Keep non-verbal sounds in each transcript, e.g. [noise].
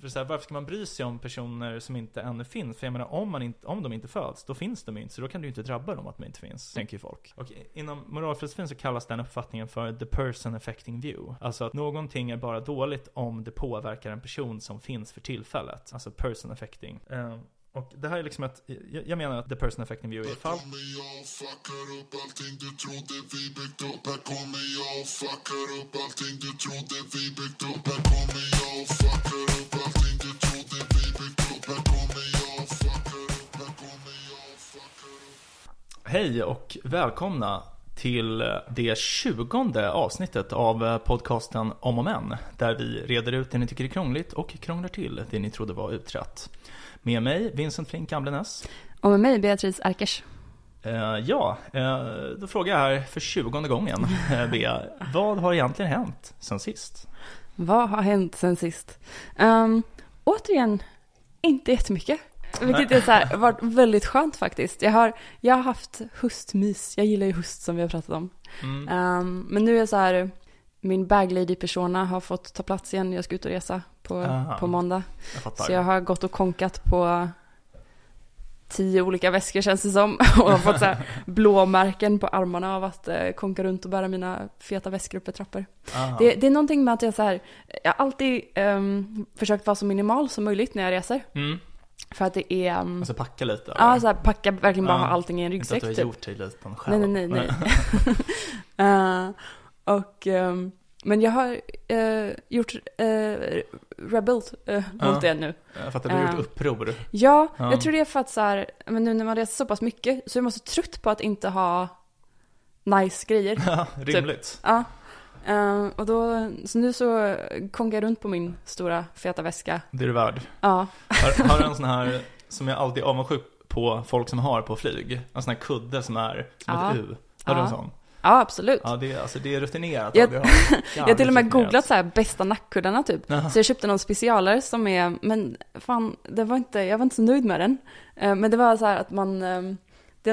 För så här, varför ska man bry sig om personer som inte ännu finns? För jag menar, om, man inte, om de inte föds, då finns de ju inte. Så då kan du inte drabba dem att de inte finns, tänker ju folk. Och inom moralfilosofin så kallas den uppfattningen för the person affecting view. Alltså att någonting är bara dåligt om det påverkar en person som finns för tillfället. Alltså person affecting. Eh, och det här är liksom ett, jag, jag menar att the person affecting view är ett fall. kommer jag och fuckar upp allting du trodde vi byggt upp Här kommer jag och fuckar upp allting du trodde vi byggt upp Här kommer jag och fuckar upp Hej och välkomna till det tjugonde avsnittet av podcasten Om och Men. Där vi reder ut det ni tycker är krångligt och krånglar till det ni trodde var utrett. Med mig, Vincent Flink Gamlenäs. Och med mig Beatrice Erkers. Eh, ja, eh, då frågar jag här för tjugonde gången, eh, Bea. Vad har egentligen hänt sen sist? Vad har hänt sen sist? Um, återigen, inte jättemycket. Vilket är så här, varit väldigt skönt faktiskt. Jag har, jag har haft höstmys. Jag gillar ju höst som vi har pratat om. Mm. Um, men nu är så här, min baglady-persona har fått ta plats igen. Jag ska ut och resa på, Aha. på måndag. Jag. Så jag har gått och konkat på tio olika väskor känns det som. [laughs] Och har fått så blåmärken på armarna av att eh, konka runt och bära mina feta väskor upp för trappor. Det, det är någonting med att jag så här, jag har alltid ehm, försökt vara så minimal som möjligt när jag reser. Mm. För att det är, um, Alltså packa lite? ja så här, packa verkligen bara Ja. ha allting i en Inte att ryggsäck du har typ. gjort dig liten själv? Nej, nej, nej, nej. [laughs] Eh, och, ehm, men jag har eh, gjort uh, rebel uh, Ja. mot det nu. Jag fattar, du har gjort Eh. uppror. Ja, Ja. jag tror det är för att så här, men nu när man reser så pass mycket så är man så trött på att inte ha nice grejer. [laughs] Ja, rimligt. Ja. Eh, och då, så nu så konkar jag runt på min stora feta väska. Det är du värd. Ja, Har, [laughs] har du en sån här, som jag alltid är avundsjuk på folk som har på flyg? En sån här kudde som är som Ja. ett U. Har du en Ja. sån? ja absolut. Ja, det är, alltså, det är rutinerat. Jag- Ja, [laughs] Jag har till och med googlat så här bästa nackkuddarna typ. Jaha. Så jag köpte någon specialare som är, men fan, det var inte, jag var inte så nöjd med den. Eh, Men det var så här att man, eh,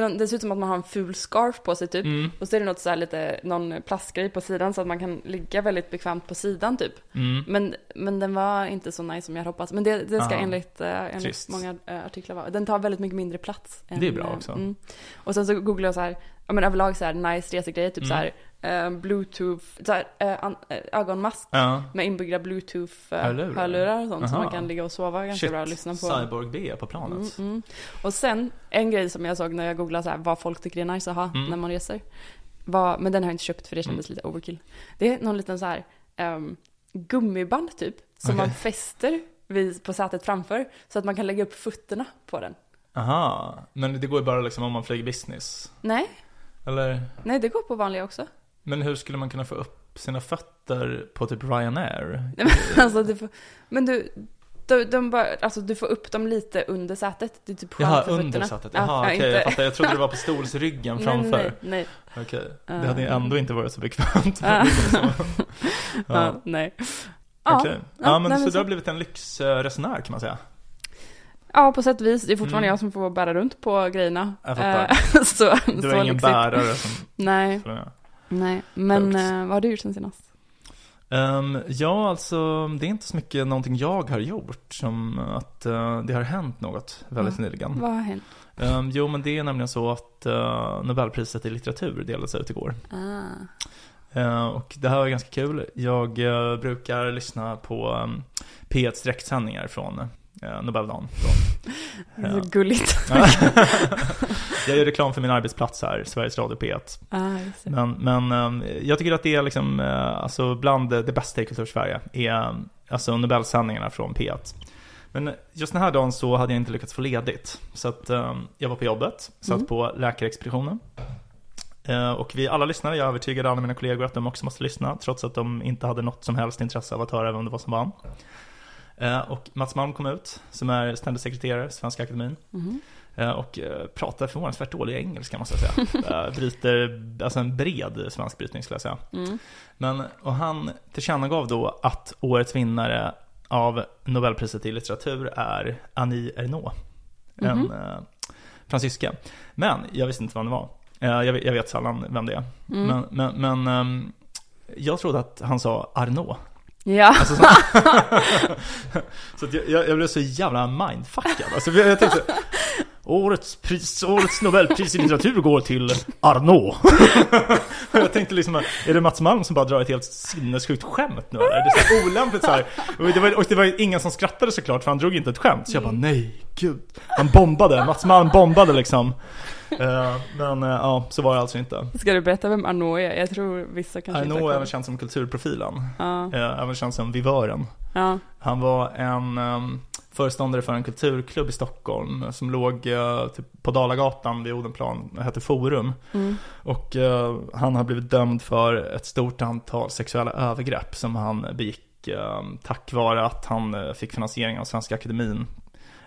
det, det ser ut som att man har en ful scarf på sig typ. Mm, Och så är det något så här lite, någon plastgrej på sidan så att man kan ligga väldigt bekvämt på sidan typ. mm. Men, men den var inte så nice som jag hade hoppats. Men det, det ska Ah, enligt, eh, enligt trist. många eh, artiklar vara. Den tar väldigt mycket mindre plats. än, Det är bra eh, också. Och sen så googlade jag så här, ja men överlag så här nice resegrejer, typ Mm. så här eh, bluetooth, så här, eh, an, eh, ögonmask Ja. med inbyggda bluetooth eh, och sånt så Aha. man kan ligga och sova ganska Shit, bra och lyssna på. Cyborg B på Mm, planet. mm. Och sen, en grej som jag såg när jag googlade så här, vad folk tycker är nice att ha Mm. när man reser. Var, men den har jag inte köpt för det kändes lite overkill. Det är någon liten så här um, gummiband typ, som Okej. man fäster vid, på sätet framför. Så att man kan lägga upp fötterna på den. Aha, men det går ju bara liksom om man flyger business. Nej, Eller? nej det går på vanliga också. Men hur skulle man kunna få upp sina fötter på typ Ryanair? Nej, men, [laughs] alltså, du får, men du, de, de bara, alltså, du får upp dem lite under sätet. Det är typ Jaha, skönt för under fötterna. sätet. Ja, Jaha, ja, okej, inte- jag fattar. Jag trodde det var på [laughs] stolsryggen Nej, framför. nej, nej. Okej, det hade ju ändå inte varit så bekvämt. Ja. [laughs] ja. Nej. Okej. ja, Ja, men nej, så men du har så- blivit en lyxresenär kan man säga. Ja, på sätt och vis. Det är fortfarande Mm. jag som får bära runt på grejerna. Jag fattar. Eh, så, Du så är ingen lyxigt. bärare som Nej. Nej. Men eh, vad har du gjort sen senast? Ehm, ja, alltså det är inte så mycket någonting jag har gjort som att eh, det har hänt något väldigt Ja. nyligen. Vad har hänt? Ehm, jo, men det är nämligen så att uh, Nobelpriset i litteratur delades ut igår. Ah. Eh, och det här var ganska kul. Jag eh, brukar lyssna på um, P1 direktsändningar från uh, Nobeldagen. Då. Det är Ja. så gulligt. [laughs] jag gör reklam för min arbetsplats här, Sveriges Radio P1. Ah. Men, men ehm, jag tycker att det är liksom, eh, alltså bland det bästa i Kultursverige, är alltså Nobelsändningarna från P1. Men just den här dagen så hade jag inte lyckats få ledigt. Så att ehm, jag var på jobbet, satt Mm. på läkarexpeditionen. Eh, och vi alla lyssnade, jag övertygade alla mina kollegor att de också måste lyssna, trots att de inte hade något som helst intresse av att höra vem det var som vann. Eh, och Mats Malm kom ut, som är ständig sekreterare i Svenska Akademin. Eh, Och eh, pratar förvånansvärt dålig engelska måste jag säga. [laughs] Bryter, alltså en bred svensk brytning skulle jag säga. Mm. Men, och han tillkännagav då att årets vinnare av Nobelpriset i litteratur är Annie Ernaux. En Mhm. eh, fransyska. Men jag visste inte vem det var. Eh, jag, vet, jag vet sällan vem det är. Mm. Men, men, men ehm, jag trodde att han sa Arnaud. Ja. Alltså, så [laughs] [laughs] så jag, jag, jag blev så jävla mindfuckad. Alltså, jag, jag tänkte, årets, pris, årets Nobelpris i litteratur går till Arnaud. [laughs] jag tänkte liksom, är det Mats Malm som bara drar ett helt sinnessjukt skämt nu eller? Det är så olämpligt så här. Och det, var, och det var ingen som skrattade såklart, för han drog inte ett skämt. Så jag bara, nej, gud. Han bombade, Mats Malm bombade liksom. Eh, men eh, ja, så var det alltså inte. Ska du berätta vem Arnaud är? Jag tror vissa kanske inte Arnaud har är koll. även känd som kulturprofilen. Ja, Eh, Även känd som vivören. ja. Han var en um, föreståndare för en kulturklubb i Stockholm som låg eh, typ på Dalagatan vid Odenplan, hette Forum. Mm. Och eh, han har blivit dömd för ett stort antal sexuella övergrepp som han begick eh, tack vare att han eh, fick finansiering av Svenska Akademin.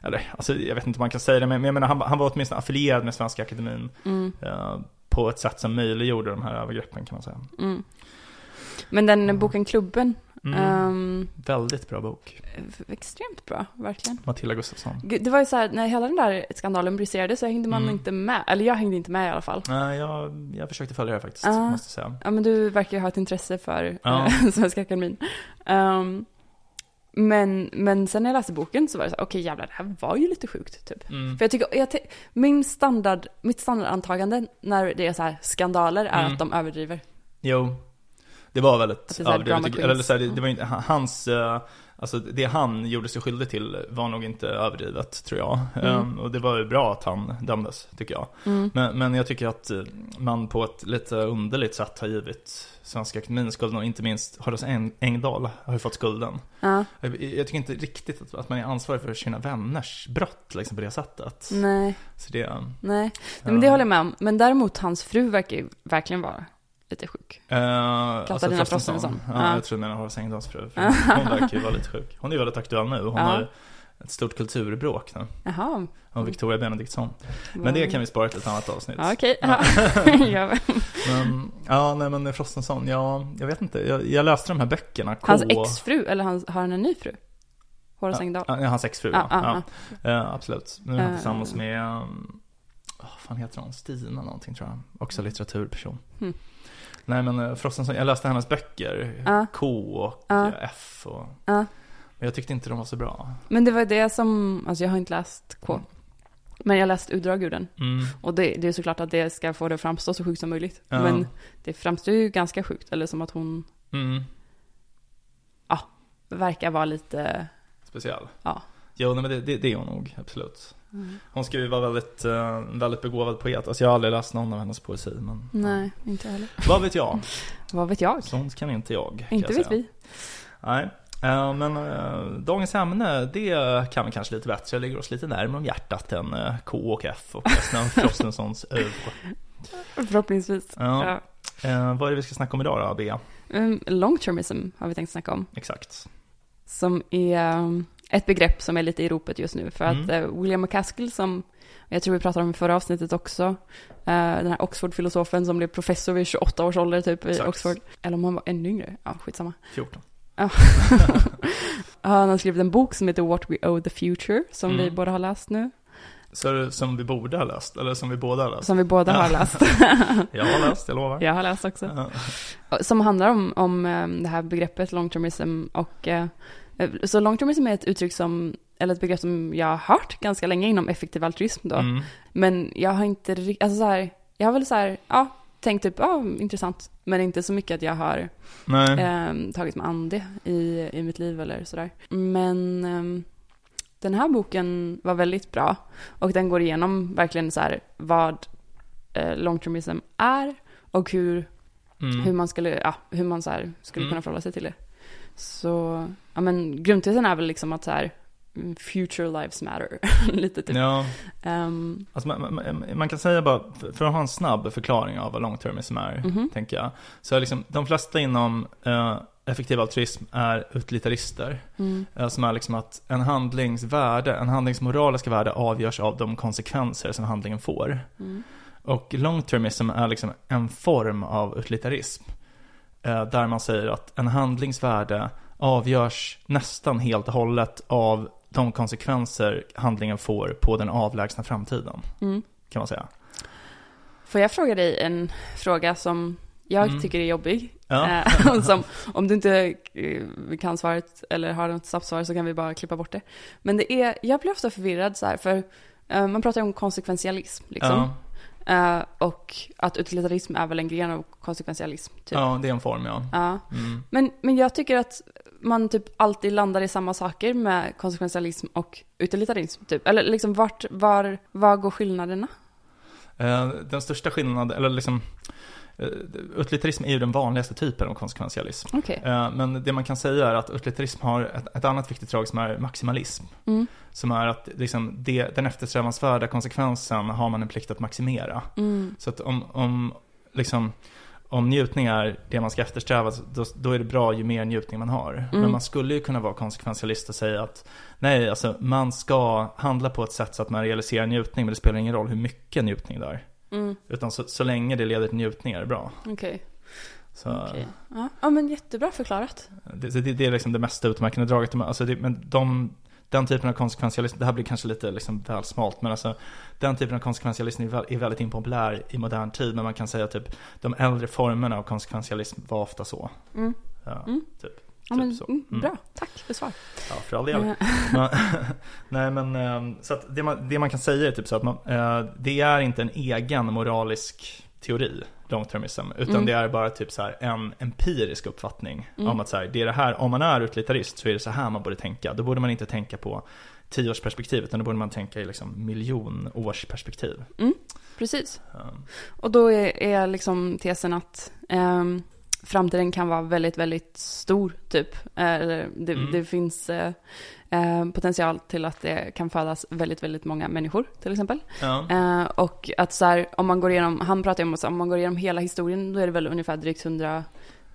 Eller, alltså jag vet inte om man kan säga det, men jag menar han, han var åtminstone affilierad med Svenska Akademin Mm. eh, på ett sätt som möjliggjorde de här övergreppen kan man säga. Mm. Men den boken Klubben, Mm. ehm, Väldigt bra bok. extremt bra, verkligen. Matilda Gustafsson. Gud, Det var ju så här, när hela den där skandalen briserade så hängde man Mm. inte med. Eller jag hängde inte med i alla fall. Nej, jag, jag försökte följa det faktiskt, Ah. måste säga. Ja, men du verkar ju ha ett intresse för eh, [laughs] Svenska Akademin. Ehm, men, men sen när jag läste boken så var det så här, okej jävlar, det här var ju lite sjukt typ. Mm. För jag tycker, jag, min standard, mitt standardantagande när det är så här skandaler är Mm. att de överdriver. Jo, det var väldigt det överdrivet. Eller så här, det, queens. det var inte, hans, eh, alltså det han gjorde sig skyldig till var nog inte överdrivet tror jag. Mm. Ehm, och det var ju bra att han dömdes, tycker jag. Mm. Men, men jag tycker att eh, man på ett lite underligt sätt har givit Svenska Akademin skulden och inte minst Horace Eng- Engdahl har ju fått skulden. Ja, Jag, jag tycker inte riktigt att, att man är ansvarig för sina vänners brott liksom på det sättet. nej, Så det, nej. nej men det håller jag med om. Men däremot hans fru verkar ju verkligen vara lite sjuk. Uh, Katarina Frostenson. Ja, Ja. jag tror menar Horace Engdahls fru. Hon verkar ju vara lite sjuk. Hon är väldigt aktuell nu. Hon Ja. har ett stort kulturbråk nu. Jaha. Om Victoria Benediktsson. Men det kan vi spara till ett annat avsnitt. Okej. Ja. [laughs] Ja. Men, ja, nej men Frostenson, ja, jag vet inte. Jag, jag läste de här böckerna. K. Hans exfru, eller hans, har han en ny fru? Horace Engdahl? Ja, hans exfru, Ja, ja. ja, ja. Ja, absolut. Nu är han Eh. tillsammans med, um, vad fan heter hon? Stina någonting tror jag. Också litteraturperson. Mm. Nej men eh, Frostenson, jag läste hennes böcker. Ja. K och Ja. eh, F och... Ja. Men jag tyckte inte de var så bra. Men det var det som, alltså jag har inte läst K. Men jag har läst utdrag ur den. Mm. Och det, det är såklart att det ska få det att framstå så sjukt som möjligt. Ja. Men det framstår ju ganska sjukt, eller som att hon Mm. verkar vara lite, Speciell. ja. Jo, nej, men det, det, det är hon nog, absolut. Hon ska ju vara väldigt, eh, väldigt begåvad poet. Alltså jag har aldrig läst någon av hennes poesi, men Nej, inte heller. vad vet jag? [laughs] Vad vet jag? Sånt kan inte jag. kan Inte jag vet vi. Nej. Eh, men eh, dagens ämne, det kan vi kanske lite bättre. ligger oss lite närmare om hjärtat än K och F och resten av Frostensons [laughs] öv. Förhoppningsvis. Ja. Eh, vad är det vi ska snacka om idag då, Bea? Um, long termism har vi tänkt snacka om. Exakt. Som är um, ett begrepp som är lite i ropet just nu. För att Mm. eh, William McCaskill som, jag tror vi pratade om i förra avsnittet också, eh, den här Oxford-filosofen som blev professor vid 28 års ålder typ i Exakt. Oxford. Eller om han var ännu yngre, ja skitsamma. 14. [laughs] Ja. han har skrivit en bok som heter What We Owe the Future, som Mm. vi båda har läst nu. Så som vi borde ha läst, eller som vi båda har läst? Som vi båda har läst. [laughs] Jag har läst, jag lovar. jag har läst också. Som handlar om, om eh, det här begreppet long termism och så long termism är ett uttryck som, eller ett begrepp som jag har hört ganska länge inom effektiv altruism då. Mm. Men jag har inte riktigt, alltså så här, jag har väl så här, ja, tänkt typ, ja, intressant. Men inte så mycket att jag har eh, tagit mig an det i, i mitt liv eller sådär. Men ehm, den här boken var väldigt bra. Och den går igenom verkligen så här vad eh, long termism är och hur Mm. hur man skulle, ja, hur man så här skulle Mm. kunna förhålla sig till det. Så, ja men grundtesen är väl liksom att så här, mm, future lives matter, [laughs] lite typ. Ja, Ehm, alltså man, man, man kan säga bara, för att ha en snabb förklaring av vad long termism är, Mhm. tänker jag. Så är liksom, de flesta inom eh, effektiv altruism är utilitarister. mm, Eh, som är liksom att en handlings värde, en handlings moraliska värde avgörs av de konsekvenser som handlingen får. mm, Och long termism är liksom en form av utilitarism. Eh, där man säger att en handlings värde avgörs nästan helt och hållet av de konsekvenser handlingen får på den avlägsna framtiden, mm. kan man säga. Får jag fråga dig en fråga som jag Mm. tycker är jobbig? Ja. Eh, [laughs] som, om du inte eh, kan svaret eller har något snabbt svar så kan vi bara klippa bort det. Men det är, jag blir ofta förvirrad så här, för eh, man pratar om konsekventialism liksom. Ja. Och att utilitarism är väl en gren av konsekventialism. Typ. ja, det är en form ja. Ja. Mm. Men, men jag tycker att man typ alltid landar i samma saker med konsekventialism och utilitarism. Typ. Eller liksom vart, var, var går skillnaderna? Eh, Den största skillnaden, eller liksom eh, Utilitarism är ju den vanligaste typen av konsekventialism. Okej. Eh, Men det man kan säga är att utilitarism har ett, ett annat viktigt drag som är maximalism. Mm. Som är att liksom det, den eftersträvansvärda konsekvensen har man en plikt att maximera. Mm. Så att om, om, liksom, om njutning är det man ska eftersträva, då, då är det bra ju mer njutning man har. Mm. Men man skulle ju kunna vara konsekventialist och säga att nej, alltså man ska handla på ett sätt så att man realiserar njutning, men det spelar ingen roll hur mycket njutning det är. Mm. Utan så, så länge det leder till njutning är det bra. Okej. Så, Okej. Ja. ja, men jättebra förklarat. det, det, det är liksom det mest utmärkande draget. Alltså det, men de, den typen av konsekventialism, det här blir kanske lite liksom väl smalt, men alltså den typen av konsekventialism är, väl, är väldigt impopulär i modern tid. Men man kan säga typ de äldre formerna av konsekventialism var ofta så. Mm. Ja, Mm. typ. Ja, Typ men, så. mm, Mm. Bra, tack för svar. Ja, för all del. Eh, [laughs] Men, [laughs] nej men, ehm, så att det man, det man kan säga är typ så att man, eh, det är inte en egen moralisk teori, longtermism, utan Mm. det är bara typ så en empirisk uppfattning Mm. om att så här, det är det här, om man är utilitarist så är det så här man borde tänka. Då borde man inte tänka på tioårsperspektiv, utan då borde man tänka i liksom miljonårsperspektiv. Precis. Um, Och då är, är liksom tesen att ehm, framtiden kan vara väldigt, väldigt stor, typ. Eller det, Mm. det finns eh, eh, potential till att det kan födas väldigt, väldigt många människor, till exempel. ja. Eh, och att så här, om man går igenom, han pratar ju om att om man går igenom hela historien, då är det väl ungefär drygt 100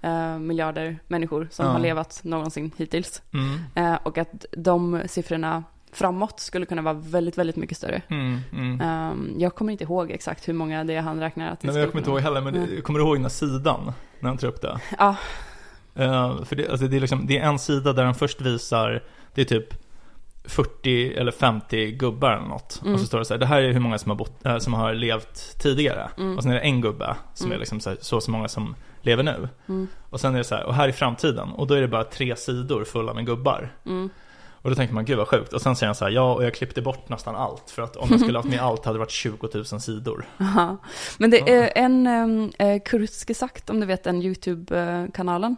eh, miljarder människor som Ja. har levat någonsin hittills. Mm. Eh, och att de siffrorna framåt skulle kunna vara väldigt, väldigt mycket större. Mm, mm. Ehm, jag kommer inte ihåg exakt hur många det är han räknar att det Nej, jag kommer inte ihåg heller, men det- kommer du ihåg den här sidan? När han tar upp det? Ja, Eh, för det, alltså det, är liksom, det är en sida där han först visar, det är typ 40 eller 50 gubbar eller något. Mm. Och så står det så här, det här är hur många som har, bott, äh, som har levt tidigare. Mm. Och sen är det en gubbe som Mm. är liksom så, här, så så många som lever nu. Mm. Och sen är det så här, och här i framtiden. Och då är det bara tre sidor fulla med gubbar. Och då tänker man, gud vad sjukt. Och sen säger han så här, ja och jag klippte bort nästan allt. För att om jag skulle haft med allt hade det varit 20 000 sidor. aha. Men det är en um, eh, Kurutske sagt, om du vet den YouTube-kanalen.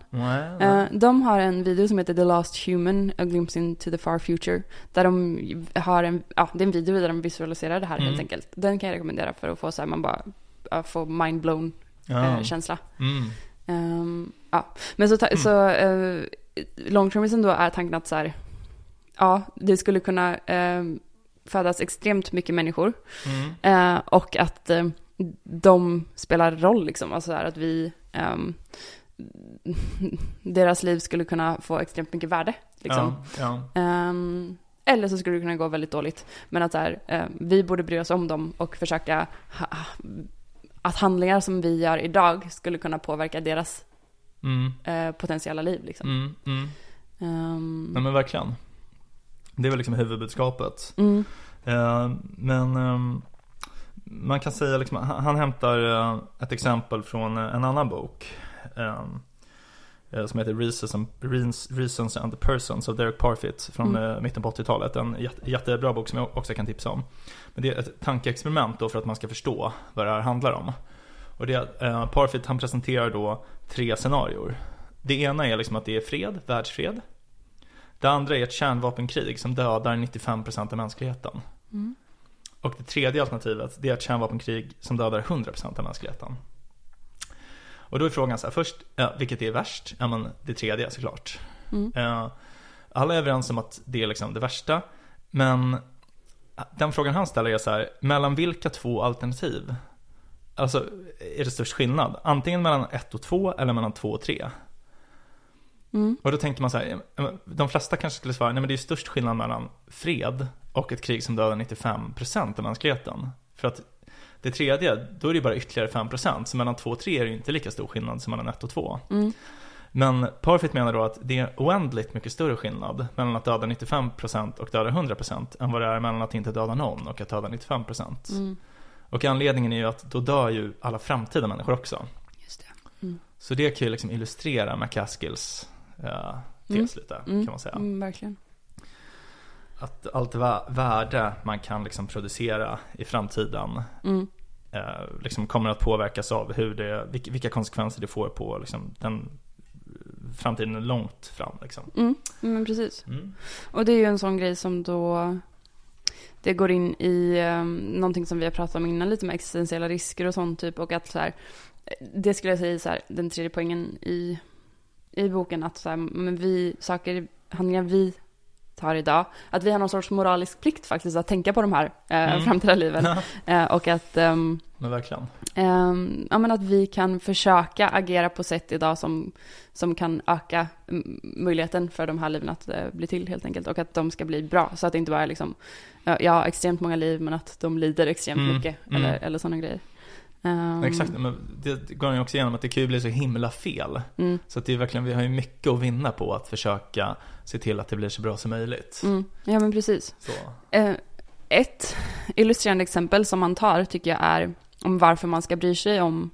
Eh, de har en video som heter The Last Human, A Glimpse into the Far Future. Där de har en, ja det är en video där de visualiserar det här Mm. helt enkelt. Den kan jag rekommendera för att få så här, man bara, ja, få mind-blown ja. eh, känsla. Mm. Ehm, ja, men så, ta, Mm. så uh, longtermism då är tanken att så här, ja, det skulle kunna ehm, födas extremt mycket människor Mm. eh, och att eh, de spelar roll liksom, alltså så här, att vi, ehm, [laughs] deras liv skulle kunna få extremt mycket värde liksom. Ja, ja. Ehm, eller så skulle det kunna gå väldigt dåligt. Men att så här, eh, vi borde bry oss om dem och försöka ha, att handlingar som vi gör idag skulle kunna påverka deras Mm. eh, potentiella liv. Liksom. Mm. Mm. Ehm, Nej men verkligen. Det är väl liksom huvudbudskapet. mm, Eh, men ehm, man kan säga liksom, han, hämtar eh, ett exempel från eh, en annan bok. ehm, eh, som heter Reasons and, Reasons- and the Persons av Derek Parfit från Mm. mitten på 80-talet. En jätte, jättebra bok som jag också kan tipsa om. Men det är ett tankeexperiment då för att man ska förstå vad det här handlar om. Och det eh, Parfit han presenterar då tre scenarior. Det ena är liksom att det är fred, världsfred. Det andra är ett kärnvapenkrig som dödar 95% av mänskligheten. mm, Och det tredje alternativet, det är ett kärnvapenkrig som dödar 100% av mänskligheten. Och då är frågan så här, först, ja, vilket är värst? Ja men det tredje såklart. mm, Eh, alla är överens om att det är liksom det värsta. Men den frågan han ställer är så här, mellan vilka två alternativ? Alltså, är det störst skillnad? Antingen mellan 1 och 2 eller mellan 2 och 3. Mm, Och då tänker man så här, de flesta kanske skulle svara, nej men det är störst skillnad mellan fred och ett krig som dödar 95% av mänskligheten. För att det tredje, då är det bara ytterligare 5%, så mellan 2 och 3 är det inte lika stor skillnad som mellan 1 och 2. mm, Men Parfit menar då att det är oändligt mycket större skillnad mellan att döda 95% och döda 100% än vad det är mellan att inte döda någon och att döda 95%. mm. Och anledningen är ju att då dör ju alla framtida människor också. Just det. Så det kan ju liksom illustrera McCaskills uh, tes lite, kan man säga. Mm, verkligen. Att allt vä- värde man kan liksom producera i framtiden Mm. eh, liksom kommer att påverkas av hur det, vilka, konsekvenser det får på liksom, den framtiden långt fram. Liksom. Mm, men precis. Mm. Och det är ju en sån grej som då det går in i um, någonting som vi har pratat om innan lite med existentiella risker och sånt typ och att så här, det skulle jag säga är så här, den tredje poängen i, i boken att så här, men vi, saker, handlingar vi tar idag, att vi har någon sorts moralisk plikt faktiskt att tänka på de här eh, Mm. framtida liven eh, och att ehm, Men verkligen. Ehm, ja, men att vi kan försöka agera på sätt idag som, som kan öka möjligheten för de här liven att eh, bli till helt enkelt. Och att de ska bli bra. Så att det inte bara är liksom, ja, jag har extremt många liv men att de lider extremt Mm, mycket. mm. Eller, eller sådana grejer. Ehm, Exakt, men det går ju också igenom att det kan ju bli så himla fel. Mm, Så att det är verkligen, vi har ju mycket att vinna på att försöka se till att det blir så bra som möjligt. mm, ja men precis. Eh, ett illustrerande exempel som man tar tycker jag är om varför man ska bry sig om,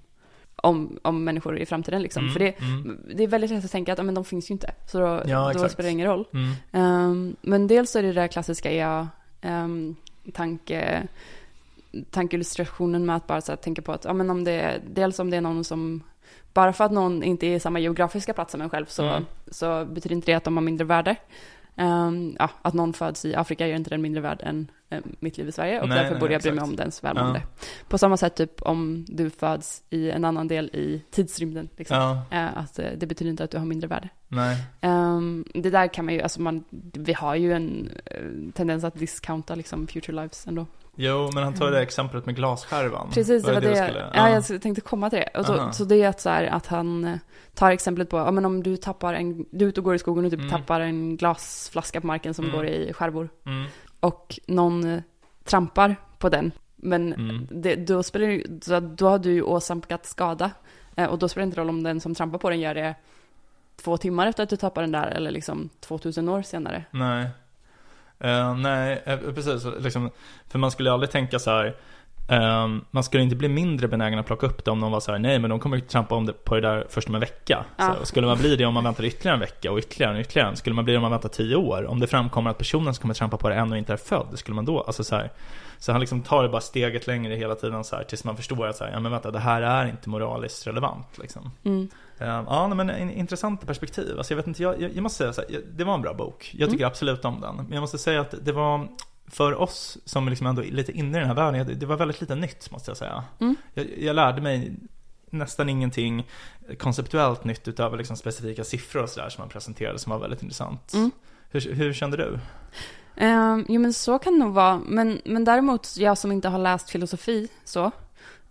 om, om människor i framtiden. Liksom. Mm, För det, mm, det är väldigt lätt att tänka att men de finns ju inte. Så då, Ja, då spelar det ingen roll. Ehm, men dels är det det där klassiska ja, um, tanke, tankeillustrationen med att bara så tänka på att, ja men om det är, dels om det är någon som, bara för att någon inte är i samma geografiska plats som en själv så, Mm. så betyder inte det att de har mindre värde. Ehm, ja, att någon föds i Afrika gör inte den mindre värd än eh, mitt liv i Sverige och Nej, därför nej, borde jag bry mig om dens välmående. På samma sätt typ om du föds i en annan del i tidsrymden. Liksom. ja, Eh, att eh, det betyder inte att du har mindre värde. Ehm, det där kan man ju, alltså man, vi har ju en eh, tendens att discounta liksom future lives ändå. Jo, men han tar det exemplet med glasskärvan. Precis, det var det, du jag, skulle- ja. jag tänkte komma till det. Och så, Aha. så det är att, så här, att han eh, tar exemplet på, ja men om du tappar en, du är ute och går i skogen och typ Mm. tappar en glasflaska på marken som Mm. går i skärvor. Mm, Och någon eh, trampar på den. Men mm. det, då, spelar, det då har du ju åsamkat skada. Eh, och då spelar det inte roll om den som trampar på den gör det två timmar efter att du tappar den där eller liksom 2000 år senare. Nej. Eh, nej, eh, precis. Liksom, för man skulle aldrig tänka så här. ehm, man skulle inte bli mindre benägen att plocka upp det om någon var så här, nej men de kommer ju trampa om det på det där först om en vecka. Ja. Så, skulle man bli det om man väntar ytterligare en vecka och ytterligare en ytterligare en? Skulle man bli det om man väntar tio år? Om det framkommer att personen som kommer trampa på det ännu inte är född, skulle man då, alltså så här. Så han liksom tar det bara steget längre hela tiden så här, tills man förstår att så här, ja men vänta, det här är inte moraliskt relevant liksom. Mm. Eh, Ja, men en intressant perspektiv. Alltså, jag vet inte, jag, jag, jag måste säga så här, det var en bra bok. Jag tycker absolut om den. Men jag måste säga att det var, för oss som liksom ändå är lite inne i den här världen, det- det var väldigt lite nytt måste jag säga. Mm. Jag, jag lärde mig nästan ingenting konceptuellt nytt utöver liksom specifika siffror och sådär som han presenterade som var väldigt intressant. Mm. Hur, hur kände du? Um, jo men så kan det nog vara. Men, men däremot, jag som inte har läst filosofi så,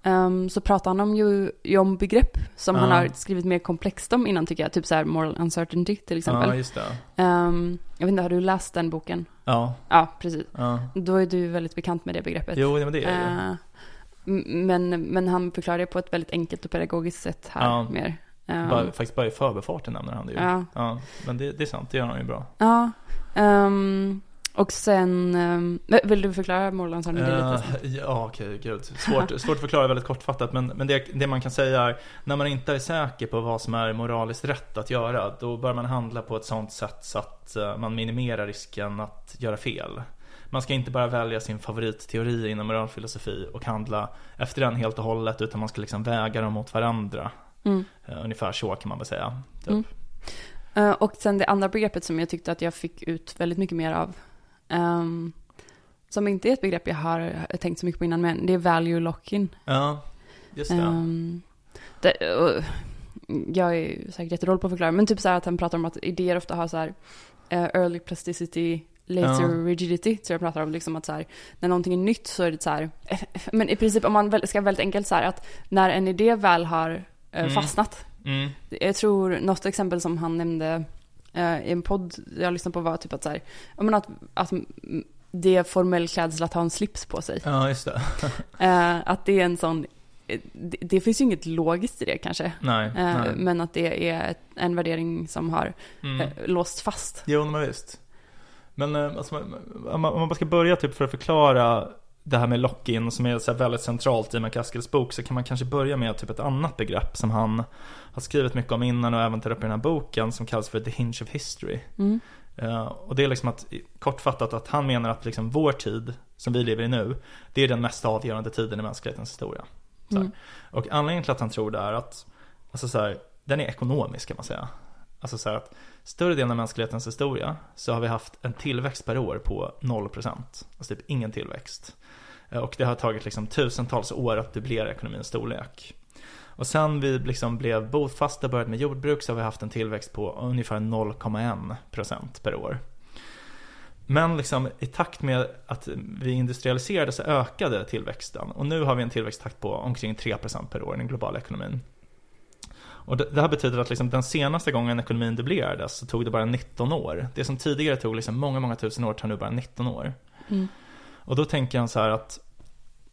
ehm, så pratar han om ju, ju om begrepp som han Ja. har skrivit mer komplext om innan tycker jag. Typ så här moral uncertainty till Ja, exempel. just det. Ehm, jag vet inte, har du läst den boken? Ja, Ja, precis. Då är du väldigt bekant med det begreppet. Jo, men det är. Eh, m- men, men han förklarar det på ett väldigt enkelt och pedagogiskt sätt här mer. Ehm, Bara, faktiskt bara i förbifarten nämner han det ju. ja. Men det, det är sant, det gör han ju bra. Ja. ehm, och sen, um, vill du förklara moral uncertainty lite? Eh, ja, okej, gud. Svårt, [laughs] svårt att förklara väldigt kortfattat, men, men det, det man kan säga är, när man inte är säker på vad som är moraliskt rätt att göra, då bör man handla på ett sånt sätt så att eh, man minimerar risken att göra fel. Man ska inte bara välja sin favoritteori inom moralfilosofi och handla efter den helt och hållet, utan man ska liksom väga dem mot varandra. Mm. Eh, Ungefär så kan man väl säga. Typ. Mm. Och sen det andra begreppet som jag tyckte att jag fick ut väldigt mycket mer av. ehm, som inte är ett begrepp jag har tänkt så mycket på innan, men det är value lock-in. Ja, just det. Ehm, det och, jag är säkert jättedålig på att förklara, men typ så här att han pratar om att idéer ofta har så här eh, early plasticity, later Ja. rigidity. Så jag pratar om liksom att så här, när någonting är nytt så är det så här, men i princip om man ska väldigt enkelt så här att när en idé väl har Mm. fastnat, Mm. jag tror något exempel som han nämnde eh, i en podd jag lyssnade på var typ att så här, menar att, att det är formell klädsel att ha en slips på sig. Ja, just det. [laughs] Eh, att det är en sån, eh, det, det finns ju inget logiskt i det kanske. Nej, Eh, nej. men att det är ett, en värdering som har Mm. eh, låst fast. Jo, men visst. Men eh, alltså, om man bara ska börja typ för att förklara det här med lock-in som är så väldigt centralt i McCaskills bok så kan man kanske börja med typ ett annat begrepp som han har skrivit mycket om innan och även tar upp i den här boken som kallas för The Hinge of History. Mm. Eh, och det är liksom att, kortfattat att han menar att liksom vår tid, som vi lever i nu, det är den mest avgörande tiden i mänsklighetens historia. Mm. Och anledningen till att han tror det är att, alltså så här, den är ekonomisk kan man säga. Alltså så här att större delen av mänsklighetens historia så har vi haft en tillväxt per år på 0%. Alltså typ ingen tillväxt. Eh, och det har tagit liksom tusentals år att dubblera ekonomins storlek. Och sen vi liksom blev bofasta och började med jordbruk så har vi haft en tillväxt på ungefär 0,1% per år. Men liksom i takt med att vi industrialiserade så ökade tillväxten. Och nu har vi en tillväxttakt på omkring 3% per år i den globala ekonomin. Och det, det här betyder att liksom den senaste gången ekonomin dubblerades så tog det bara 19 år. Det som tidigare tog liksom många, många tusen år tar nu bara 19 år. Mm. Och då tänker han så här att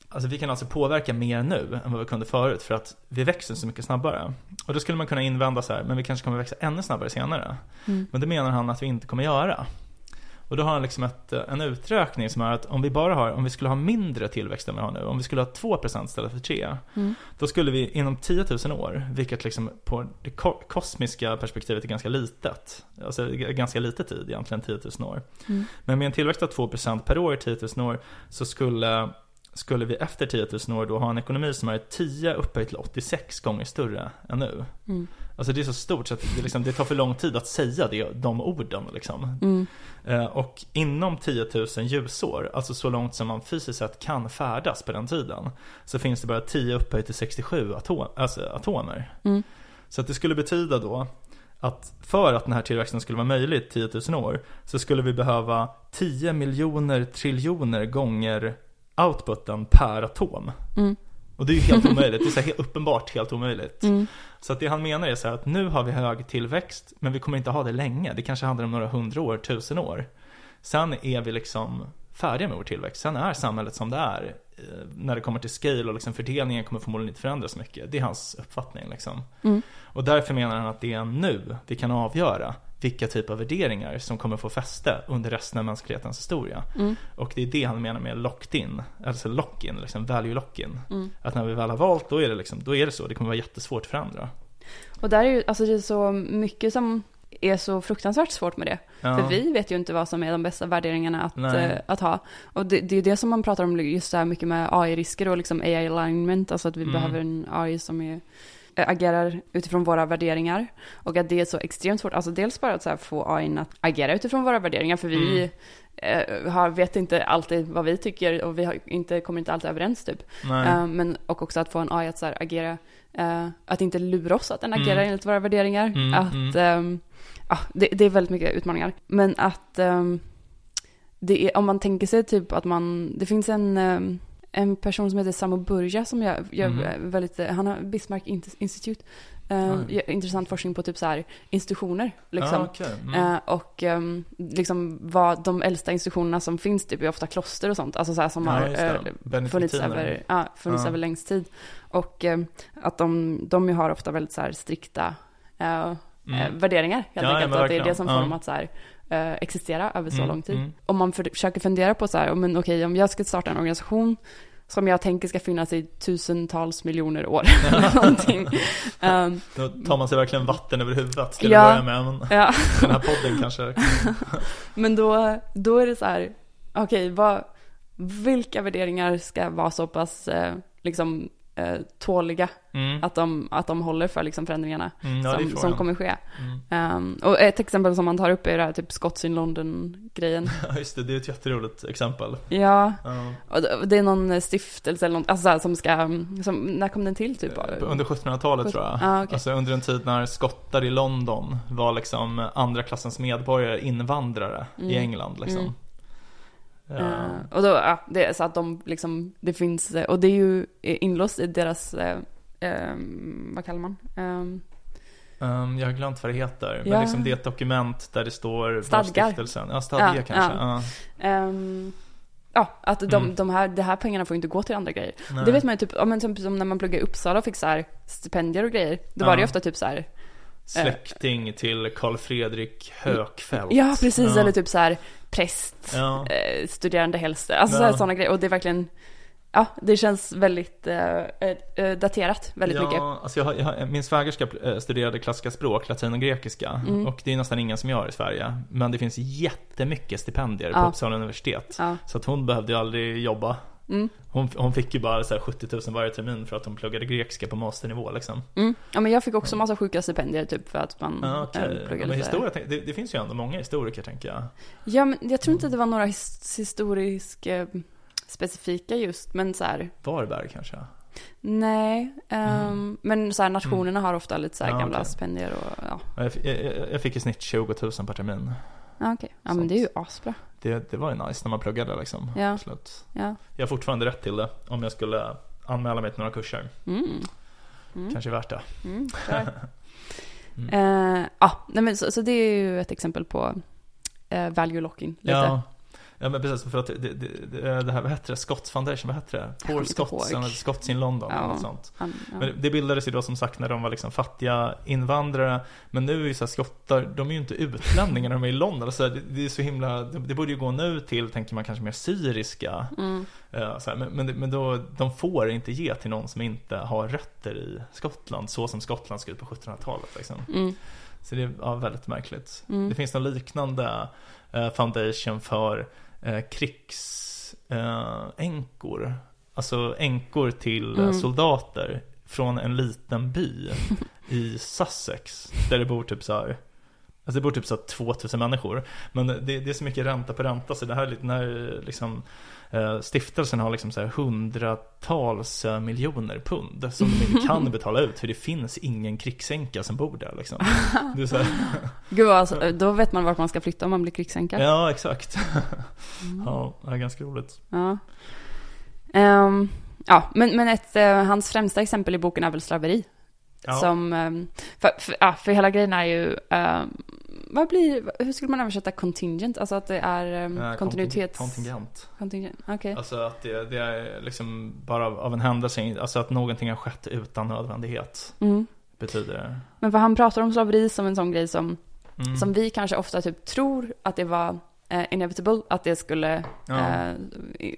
Alltså vi kan alltså påverka mer nu än vad vi kunde förut för att vi växer så mycket snabbare. Och då skulle man kunna invända så här, men vi kanske kommer växa ännu snabbare senare. Mm. Men det menar han att vi inte kommer göra. Och då har han liksom ett, en uträkning som är att om vi bara har, om vi skulle ha mindre tillväxt än vi har nu, om vi skulle ha 2% istället för 3 Mm. då skulle vi inom 10 000 år, vilket liksom på det ko- kosmiska perspektivet är ganska litet, alltså ganska lite tid egentligen, 10 000 år. Mm. Men med en tillväxt av 2% per år i 10 000 år så skulle, skulle vi efter 10 000 år då ha en ekonomi som är 10 upphöjt till 86 gånger större än nu. Mm. Alltså det är så stort så att det, liksom, det tar för lång tid att säga det, de orden liksom. Mm. Eh, Och inom 10 000 ljusår, alltså så långt som man fysiskt sett kan färdas på den tiden, så finns det bara 10 upphöjt till 67 atom, alltså atomer. Mm. Så att det skulle betyda då att för att den här tillväxten skulle vara möjlig i 10 000 år så skulle vi behöva 10 miljoner triljoner gånger outputen per atom. Mm. Och det är ju helt [laughs] omöjligt, det är så här uppenbart helt omöjligt. Mm. Så att det han menar är så här att nu har vi hög tillväxt, men vi kommer inte ha det länge. Det kanske handlar om några hundra år, tusen år. Sen är vi liksom färdiga med vår tillväxt. Sen är samhället som det är. eh, När det kommer till scale och liksom fördelningen kommer förmodligen inte förändras mycket. Det är hans uppfattning liksom. Mm. Och därför menar han att det är nu vi kan avgöra vilka typer av värderingar som kommer få fäste under resten av mänsklighetens historia. Mm. Och det är det han menar med locked in, alltså lock-in, liksom value lock-in. Mm. Att när vi väl har valt, då är det liksom, då är det så. Det kommer vara jättesvårt att förändra. Och där är ju, alltså det är så mycket som är så fruktansvärt svårt med det. Ja. För vi vet ju inte vad som är de bästa värderingarna att, eh, att ha. Och det, det är det som man pratar om just så här mycket med AI-risker och liksom AI alignment, alltså att vi Mm. behöver en AI som är, agerar utifrån våra värderingar. Och att det är så extremt svårt, alltså dels bara att få AI att agera utifrån våra värderingar, för vi Mm. eh, har, vet inte alltid vad vi tycker och vi har inte, kommer inte alltid överens typ. Eh, men, och också att få en AI att här, agera, eh, att inte lura oss att den Mm. agerar enligt våra värderingar. Mm, att, mm. ehm, ja, det, det är väldigt mycket utmaningar. Men att ehm, det är, om man tänker sig typ att man, det finns en, ehm, en person som heter Samo Burja som gör, gör Mhm. väldigt, eh, han har Bismarck Institute, eh, Oj. gör intressant forskning på typ så här institutioner. Liksom. Ah, okej. Mm. Eh, och ehm, liksom vad de äldsta institutionerna som finns typ är ofta kloster och sånt. Alltså så här som Ja, har eh, funnits över, ja, funnits Ja. över längst tid. Och eh, att de, de har ofta väldigt så här strikta eh, eh, Mm. värderingar helt Ja, ja, enkelt. och att det är det som får Ja. dem att så här, eh, existera över så Mm, lång tid. mm. Om man för, försöker fundera på så här, men okej om jag ska starta en organisation som jag tänker ska finnas i tusentals miljoner år. [laughs] någonting. Ehm, Då tar man sig verkligen vatten över huvudet till Ja. att börja med. Men ja. [laughs] den här podden kanske. [laughs] Men då, då är det så här, okej, vad, vilka värderingar ska vara så pass eh, liksom, eh, tåliga Mm. att de, att de håller för liksom, förändringarna Mm, ja, som, som kommer ske. Mm. Ehm, och ett exempel som man tar upp är det här typ Scots in London-grejen. [laughs] Ja, just det. Det är ett jätteroligt exempel. ja, Ja. och det- är någon stiftelse eller något, alltså här, som ska, som, när kom den till typ? Eh, Under 1700-talet tror jag. Ah, okej. Alltså under en tid när skottar i London var liksom andra klassens medborgare, invandrare i Mm. England liksom. Ja. Eh, och då, ja, det är så att de liksom, det finns, eh, och det är ju inlåst i deras, eh, ehm, vad kallar man? Ehm, Ehm, jag har glömt vad det heter. Men Ja. liksom det är ett dokument där det står Stadgar. Ja, stadgar Ja, kanske. ja. Ja. att de, Mm. de här, de här pengarna får inte gå till andra grejer. Nej. Det vet man ju typ, men som, som när man pluggade i Uppsala och fick så här stipendier och grejer. Då var det ju ofta typ så här Släkting till Karl Fredrik Högfeldt. Ja, precis. Ja. Eller typ så här präst, Ja. eh, studerande helst. Alltså Ja. sådana grejer. Och det är verkligen, ja, det känns väldigt eh, eh, eh, daterat väldigt ja, mycket. Alltså jag, jag, min svägerska eh, studerade klassiska språk, latin och grekiska. Mm. Och det är nästan ingen som gör i Sverige. Men det finns jättemycket stipendier på. Uppsala universitet. Så att hon behövde ju aldrig jobba. Mm. Hon, hon fick ju bara så här 70 000 varje termin för att hon pluggade grekiska på masternivå liksom. Mm. Ja, men jag fick också massa sjuka stipendier typ för att man Ja, okej. eh, Ja, pluggade men så här. historia, det, det finns ju ändå många historiker tänker jag. Ja, men jag tror inte det var några his- historisk eh, specifika just, men så här, Varberg kanske? nej. ehm, Men så här, nationerna har ofta lite så här Mm. Ja, gamla okej. stipendier och ja. Ja, Jag, jag, jag fick i snitt 20 000 per termin. Ja, okej. Ja, men det är ju asbra. Det, det var ju nice när man pluggade liksom. Ja. Absolut. Ja. Jag har fortfarande rätt till det om jag skulle anmäla mig till några kurser. Mm. Mm. Kanske värt det. Mm. Mm. [laughs] Eh, ja, nej men så, så det är ju ett exempel på eh, value locking. Lite. Ja. Ja, men precis. För att det, det, det, här, vad heter det? Scotts Foundation, vad heter det? Poor Scots, eller Scots in London Ja. eller något sånt. Han, ja. Men det bildades ju då som sagt när de var liksom fattiga invandrare. Men nu är ju så här skottar, de är ju inte utlänningar när de är i London. Så här, det, det är så himla, det, borde ju gå nu till, tänker man kanske mer syriska. mm. Eh, här, men men, men då, de får inte ge till någon som inte har rötter i Skottland. Så som Skottland såg ut på 1700-talet liksom. Mm. Så det är ja, väldigt märkligt. Mm. Det finns någon liknande eh, foundation för eh, krigsänkor. Eh, alltså änkor till Mm. soldater från en liten by [laughs] i Sussex. Där det bor typ så här Alltså det bor typ så här 2000 människor. Men det, det är så mycket ränta på ränta så det här är lite när liksom Stiftelsen har liksom så här hundratals eh, miljoner pund som de inte kan [laughs] betala ut för det finns ingen krigsänka som bor där liksom. Det är så här, [laughs] Gud, alltså, då vet man vart man ska flytta om man blir krigsänka. ja, exakt. [laughs] Mm. Ja, det är ganska roligt. Ja. Ehm, ja, men, men ett, eh, hans främsta exempel i boken är väl slaveri. Ja. Som, ehm, för, för, ja, för hela grejen är ju, ehm, vad blir, hur skulle man översätta contingent? Alltså att det är um, Eh, kontinuitets... Kontingent. Contingent, okej. Alltså att det, det är liksom bara av, en händelse, alltså att någonting har skett utan nödvändighet. Mm. Betyder det. Men för han pratar om slaveri som en sån grej som, Mm. som vi kanske ofta typ tror att det var eh, inevitable, att det skulle Ja. eh,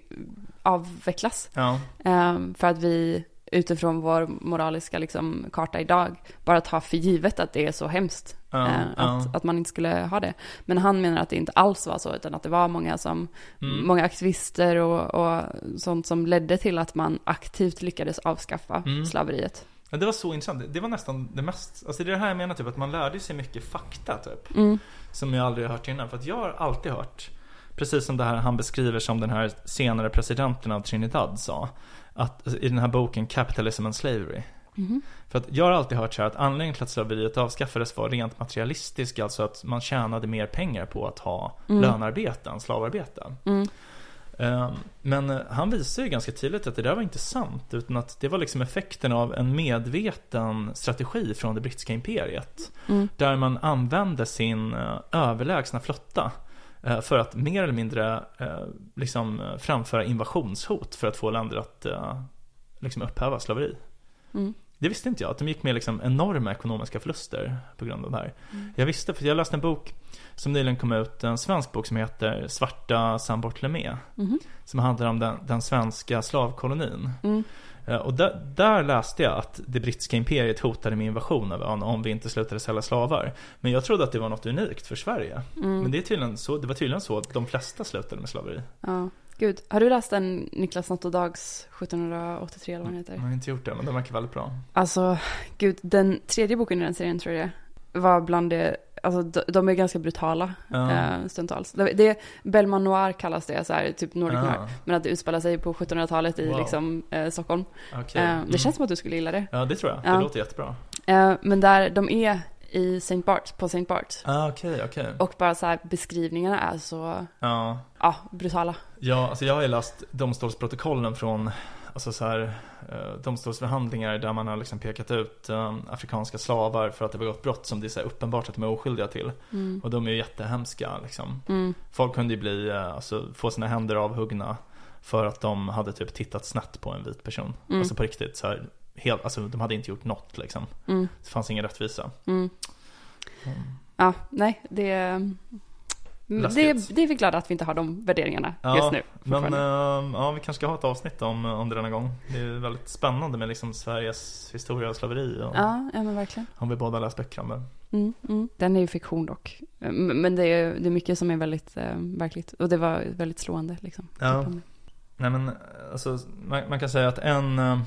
avvecklas. Ja, Ehm, för att vi utifrån vår moraliska liksom, karta idag bara tar för givet att det är så hemskt. Ja. att, att man inte skulle ha det. Men han menar att det inte alls var så, utan att det var många som, Mm. många aktivister och, och sånt som ledde till att man aktivt lyckades avskaffa Mm. slaveriet. Ja, det var så intressant. Det var nästan det mest, alltså det är det här jag menar typ att man lärde sig mycket fakta typ. Mm. Som jag aldrig har hört innan. För att jag har alltid hört, precis som det här han beskriver som den här senare presidenten av Trinidad sa. Att i den här boken Capitalism and Slavery. Mhm. För att jag har alltid hört så här att anledningen till att slaveriet avskaffades var rent materialistisk. Alltså att man tjänade mer pengar på att ha Mm. lönarbete än slavarbete. Mm. Eh, Men eh, han visar ju ganska tydligt att det där var inte sant. Utan att det var liksom effekten av en medveten strategi från det brittiska imperiet. Mm. Där man använde sin eh, överlägsna flotta eh, för att mer eller mindre liksom framföra invasionshot för att få länder att liksom upphäva slaveri. Mm. Det visste inte jag, att de gick med liksom enorma ekonomiska förluster på grund av det här. Mm. Jag visste, för jag läste en bok som nyligen kom ut, en svensk bok som heter Svarta San Bartolomé. Mhm. Som handlar om den, den svenska slavkolonin. Mm. Eh, Och där, där läste jag att det brittiska imperiet hotade med invasion av ön om vi inte slutade sälja slavar. Men jag trodde att det var något unikt för Sverige. Mm. Men det, är tydligen så, det var tydligen så att de flesta slutade med slaveri. Ja, gud. Har du läst den Niklas Nattodags 1783 eller vad den Jag heter? har inte gjort det, men de verkar väldigt bra. Alltså, gud, den tredje boken i den serien tror jag var bland det, alltså de, de är ganska brutala Ja. eh, stundtals. Det, det, Bellman Noir kallas det, så här, typ Nordic Ah. Noir. Men att det utspelar sig på 1700-talet i Wow. liksom, eh, Stockholm. Okej. Eh, Mm. det känns som att du skulle gilla det. Ja, det tror jag. Det Ja. låter jättebra. Eh, men där de är i St. Bart, på St. Bart. Ah, okej, okej. Och bara så här, beskrivningarna är så, Ja. ja, brutala. Ja, alltså jag har ju läst domstolsprotokollen från Alltså så här, eh, domstolsförhandlingar där man har liksom pekat ut eh, afrikanska slavar för att det var gått brott som det är så uppenbart att de är oskyldiga till. Mm. Och de är ju jättehemska liksom. Mm. Folk kunde ju bli, eh, alltså få sina händer avhuggna för att de hade typ tittat snett på en vit person. Mm. Alltså på riktigt så här, helt, alltså de hade inte gjort något liksom. Mm. Det fanns ingen rättvisa. Mm. Ja, nej, det... Det, Läskigt. det är vi glada att vi inte har de värderingarna Ja, just nu. Men ehm, ja, vi kanske ska ha ett avsnitt om, om det denna gång. Det är väldigt spännande med liksom Sveriges historia av slaveri. Och ja, ja, men verkligen. Har vi båda läst böcker om det? Mm, mm. Den är ju fiktion dock. M- Men det är, det är mycket som är väldigt eh, verkligt. Och det var väldigt slående liksom. Ja. Nej men alltså, man, man kan säga att en, eh,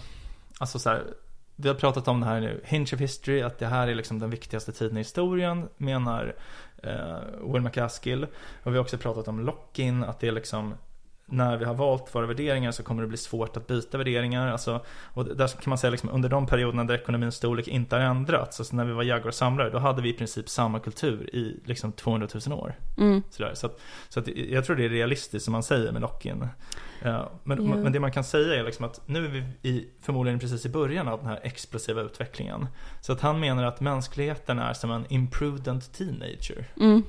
alltså så här, vi har pratat om det här nu, Hinge of History, att det här är liksom den viktigaste tiden i historien, menar eh, Will McCaskill. Och vi har också pratat om lock-in, att det är liksom när vi har valt våra värderingar så kommer det bli svårt att byta värderingar. Alltså, och där kan man säga liksom, under de perioderna där ekonomins storlek inte har ändrats, alltså när vi var jägare och samlare, då hade vi i princip samma kultur i liksom 200 000 år. Mm. Sådär. Så, att, så att jag tror det är realistiskt som man säger med lock-in. Eh, men, Ja. men det man kan säga är liksom att nu är vi i, förmodligen precis i början av den här explosiva utvecklingen. Så att han menar att mänskligheten är som en imprudent teenager. Mm.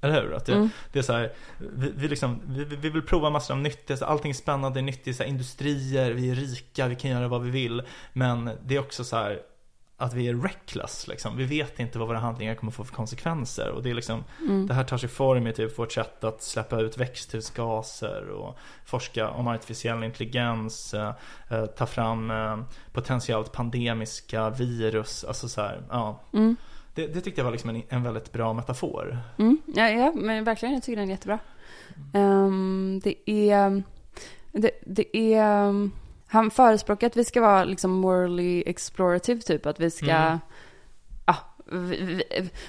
Eller hur? Att det, Mm. det är så här, vi, vi, liksom, vi, vi vill prova massor av nytt, alltså allting är spännande, det är nyttigt, så här, industrier, vi är rika, vi kan göra vad vi vill. Men det är också så här att vi är reckless liksom. Vi vet inte vad våra handlingar kommer få för konsekvenser. Och det är liksom, Mm. det här tar sig form i typ vårt sätt att släppa ut växthusgaser och forska om artificiell intelligens, eh, eh, ta fram eh, potentiellt pandemiska virus, alltså så här, ja. Mm. Det, det tyckte jag var liksom en, en väldigt bra metafor. Mm. Ja, ja, men verkligen. Jag tycker den är jättebra. Ehm, det är... Det, det är... um, Han förespråkar att vi ska vara liksom morally explorative, typ. Att vi ska... Mm. Ja, vi,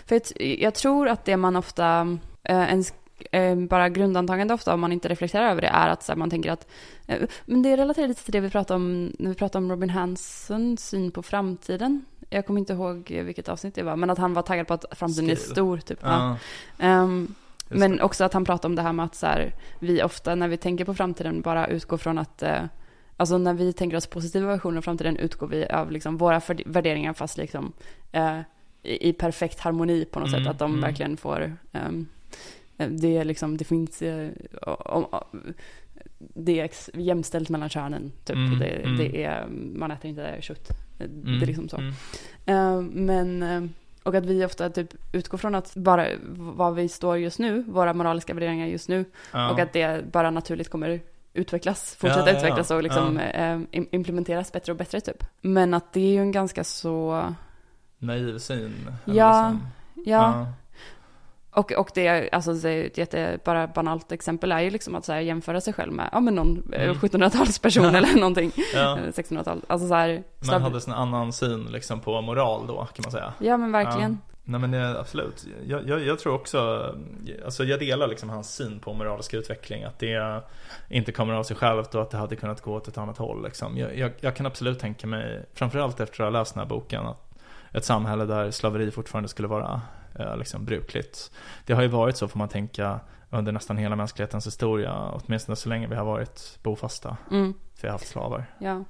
för jag, tror att det man ofta... eh, ens eh, bara grundantagande ofta, om man inte reflekterar över det, är att här, man tänker att... eh, men det relaterar lite till det vi pratade om när vi pratade om Robin Hansons syn på framtiden. Jag kommer inte ihåg vilket avsnitt det var, men att han var taggad på att framtiden är Scale. stor, typ. Ja. Ja, just men det. också att han pratar om det här med att så här, vi ofta när vi tänker på framtiden bara utgår från att eh, Alltså när vi tänker oss positiva versioner av framtiden utgår vi av liksom våra värderingar fast liksom eh, i, i perfekt harmoni på något Mm, sätt. Att de mm. verkligen får eh, det är liksom, det finns om, om, det är jämställt mellan könen typ. Mm, det, mm. det är, man äter inte kött. Eh, Det Mm, är liksom så. mm. Eh, men, eh, och att vi ofta typ utgår från att bara vad vi står just nu, våra moraliska värderingar just nu, Ja. och att det bara naturligt kommer utvecklas, fortsätta Ja, ja, utvecklas och liksom eh, im- implementeras bättre och bättre typ. Men att det är ju en ganska så, Naiv syn. Ja, liksom- ja, och, och det, är- alltså det är ett jätte, bara banalt exempel är ju liksom att så här, jämföra sig själv med, ja men någon eh, Mm. 1700-talsperson [laughs] eller någonting, ja. eh, 1600-tal, alltså så här, Man slav- hade en annan syn liksom på moral då, kan man säga. ja men verkligen. Nej men det, absolut. Jag, jag, jag tror också, alltså jag delar liksom hans syn på moralisk utveckling. Att det inte kommer av sig självt och att det hade kunnat gå åt ett annat håll. Liksom. Jag, jag, kan absolut tänka mig, framförallt efter att ha läst den här boken, att ett samhälle där slaveri fortfarande skulle vara eh, liksom brukligt. Det har ju varit så får man tänka under nästan hela mänsklighetens historia, åtminstone så länge vi har varit bofasta. Mm. För vi har haft slavar. Ja.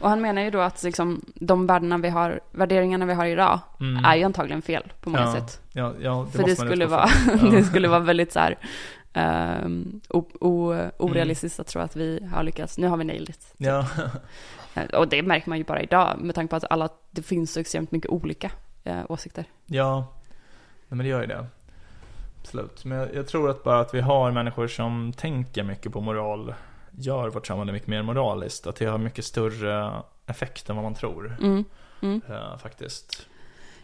Och han menar ju då att liksom, de värdena vi har, värderingarna vi har idag Mm. är ju antagligen fel på många Ja, sätt. Ja, ja, För det måste man skulle, vara, [laughs] det skulle vara väldigt så här o, o, orealistiskt att tro att vi har lyckats. Nu har vi nailed it. Ja. [laughs] Eh, Och det märker man ju bara idag med tanke på att alla, det finns så extremt mycket olika eh, åsikter. Ja, Nej, men det gör ju det. Absolut. Men jag, jag tror att bara att vi har människor som tänker mycket på moral gör vårt samhälle mycket mer moraliskt. Att det har mycket större effekt än vad man tror. Mm. Mm. eh, faktiskt.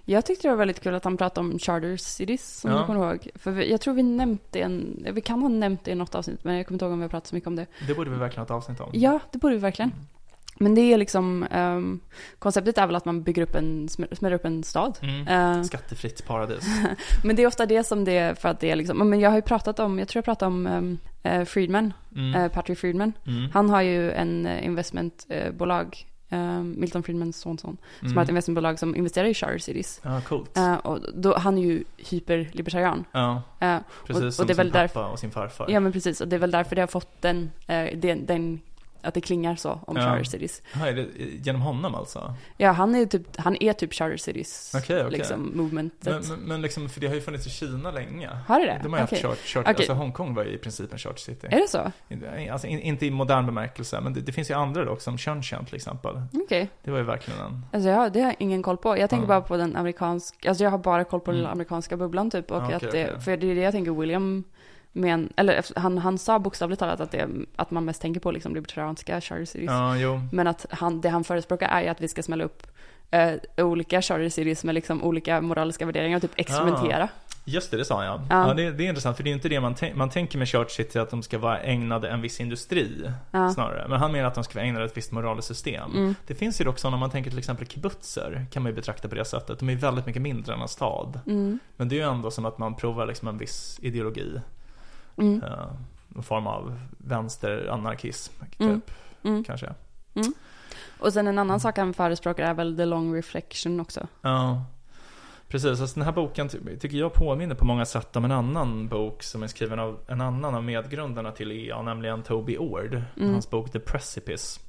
Jag tyckte det var väldigt kul att han pratade om charter cities, som Ja. du kommer ihåg. För jag tror vi nämnt det, en, vi kan ha nämnt det i något avsnitt, men jag kommer inte ihåg om vi har pratat så mycket om det. Det borde vi verkligen ha ett avsnitt om. Ja, det borde vi verkligen. Men det är liksom, ehm, konceptet är väl att man bygger upp en, smä- smäller upp en stad. Mm. Eh, Skattefritt paradis. [laughs] men det är ofta det som det är, för att det är liksom, men jag har ju pratat om, jag tror jag pratade om um, Friedman, Mm. eh, Patrick Friedman. Mm. Han har ju en investmentbolag, eh, Milton Friedmans sonson, som Mm. har ett investmentbolag som investerar i charter cities. Ja, coolt. Eh, och då, han är ju hyperlibertarian. Ja, Eh, precis och som det är väl sin därför- pappa och sin farfar. ja men precis, och det är väl därför det har fått den, eh, den, den att det klingar så om Ja. charter cities. Ja, är det genom honom alltså? Ja, han är typ, han är typ charter cities, Okej, okej. liksom, movementet. Men, men, liksom, för det har ju funnits i Kina länge. Har det det? De har Okej. haft chart, chart, Okej. alltså Hongkong var ju i princip en charter city. Är det så? Alltså, in, inte i modern bemärkelse, men det, det finns ju andra dock, som Shenzhen till exempel. Okej. Det var ju verkligen en... Alltså jag, det har jag ingen koll på. Jag tänker Ja. bara på den amerikanska, alltså jag har bara koll på den Mm. amerikanska bubblan typ. Och Ja, att det, för det är det jag tänker William men, eller han, han sa bokstavligt talat att, det, att man mest tänker på liksom libertarianska charter cities. Ja. Men att han, det han förespråkar är ju att vi ska smälla upp eh, olika charter cities med liksom olika moraliska värderingar och typ experimentera. Just det, det sa jag. Ja. Ja, det, det är intressant, för det är inte det man, man tänker med Church City, att de ska vara ägnade en viss industri, Ja. snarare. Men han menar att de ska vara ägnade ett visst moraliskt system. Mm. Det finns ju dock sådana, om man tänker till exempel kibbutzer, kan man ju betrakta på det sättet. De är väldigt mycket mindre än en stad. Mm. Men det är ju ändå som att man provar liksom en viss ideologi. Mm. Eh, någon form av vänsteranarkism, typ. Mm. Mm. Kanske. Och sen en annan sak han förespråkar är väl the long reflection också. Ja. Precis, alltså den här boken ty- tycker jag påminner på många sätt om en annan bok som är skriven av en annan av medgrundarna till EA, nämligen Toby Ord. Mm. Hans bok The Precipice.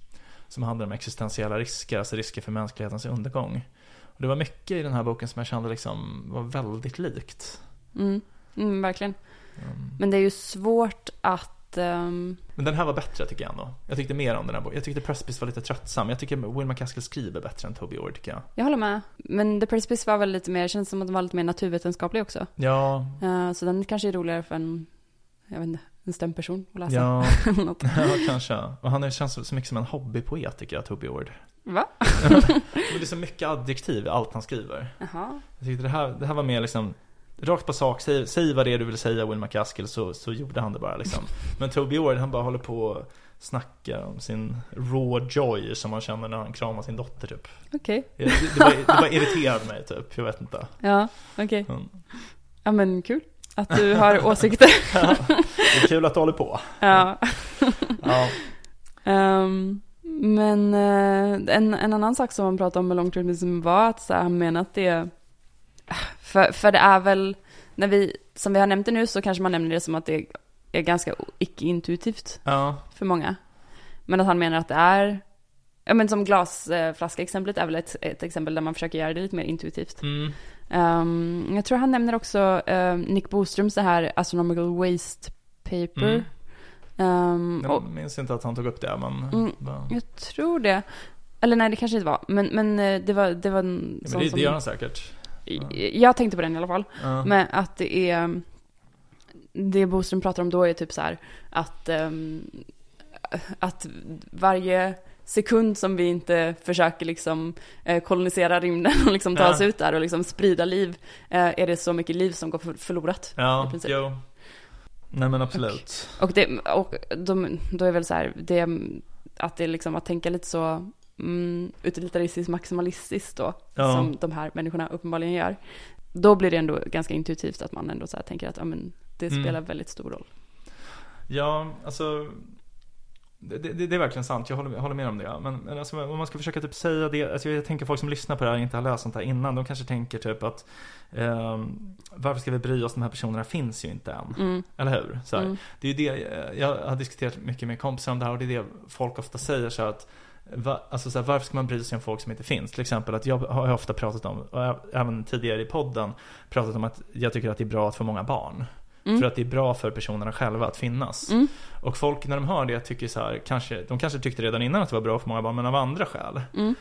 Som handlar om existentiella risker, alltså risker för mänsklighetens undergång. Och det var mycket i den här boken som jag kände liksom var väldigt likt. Mm. Mm, verkligen. Mm. Men det är ju svårt att... ehm, Men den här var bättre tycker jag ändå. Jag tyckte mer om den här boken. Jag tyckte Precipice var lite tröttsam. Jag tycker Will McCaskill skriver bättre än Toby Ord tycker jag. jag håller med. Men The Precipice var väl lite mer, känns som att den var lite mer naturvetenskaplig också. Ja, Eh, så den kanske är roligare för en, jag vet inte, en stämperson att läsa. ja, [laughs] [laughs] ja kanske. Och han känns så mycket som en hobbypoet tycker jag, Toby Ord. Va? [laughs] Det är så mycket adjektiv i allt han skriver. Jaha. Jag tyckte det här, det här var mer liksom Rakt på sak, säg, säg vad det är du vill säga Will McCaskill så, så gjorde han det bara liksom. Men Toby Ord han bara håller på och snackar om sin raw joy som man känner när han kramar sin dotter typ. Okej. Det, det, bara, det bara irriterade mig typ, jag vet inte. Ja, okej. Mm. Ja men kul. Att du har [laughs] åsikter. Ja, det är kul att du håller på. ja. Ja, Ehm, men eh, en, en annan sak som man pratade om med termism var att så här, han menar att det för, för det är väl, när vi, som vi har nämnt det nu så kanske man nämner det som att det är ganska icke-intuitivt ja, för många. Men att han menar att det är, ja men som glasflaska-exemplet är väl ett, ett exempel där man försöker göra det lite mer intuitivt. mm, Ehm, jag tror han nämner också ehm, Nick Boströms det här Astronomical Waste Paper. Mm. Och, jag minns inte att han tog upp det men, Mm. bara- jag tror det. Eller nej, det kanske inte var. Men, men eh, det var, det var en ja, sån men det, som... det gör han säkert. Jag tänkte på den i alla fall. Men att det är... Det Boström pratar om då är typ så här att... ehm, att varje sekund som vi inte försöker liksom eh, kolonisera rymden och liksom ta Ja. oss ut där och liksom sprida liv eh, är det så mycket liv som går för- förlorat. Ja, jo. Nej men absolut. Och, det, och de, då är väl så här, det, att det liksom att tänka lite så mm, utilitaristiskt maximalistiskt då, Ja. som de här människorna uppenbarligen gör. Då blir det ändå ganska intuitivt att man ändå så tänker att ja, men det Mm. spelar väldigt stor roll. Ja, alltså det, det, det är verkligen sant, jag håller, jag håller med om det. Men, men alltså, om man ska försöka typ säga det, alltså jag tänker folk som lyssnar på det här och inte har läst sånt här innan, de kanske tänker typ att ehm, varför ska vi bry oss, de här personerna finns ju inte än. Mm, Eller hur? Så mm, Det är ju det, eh, jag har diskuterat mycket med kompisar om det här och det är det folk ofta säger så att Va, alltså så här, varför ska man bry sig om folk som inte finns? Till exempel att jag har ofta pratat om, och även tidigare i podden, pratat om att jag tycker att det är bra att få många barn mm, För att det är bra för personerna själva att finnas. mm, Och folk när de hör det tycker så här, kanske, de kanske tyckte redan innan att det var bra för många barn, men av andra skäl. mm,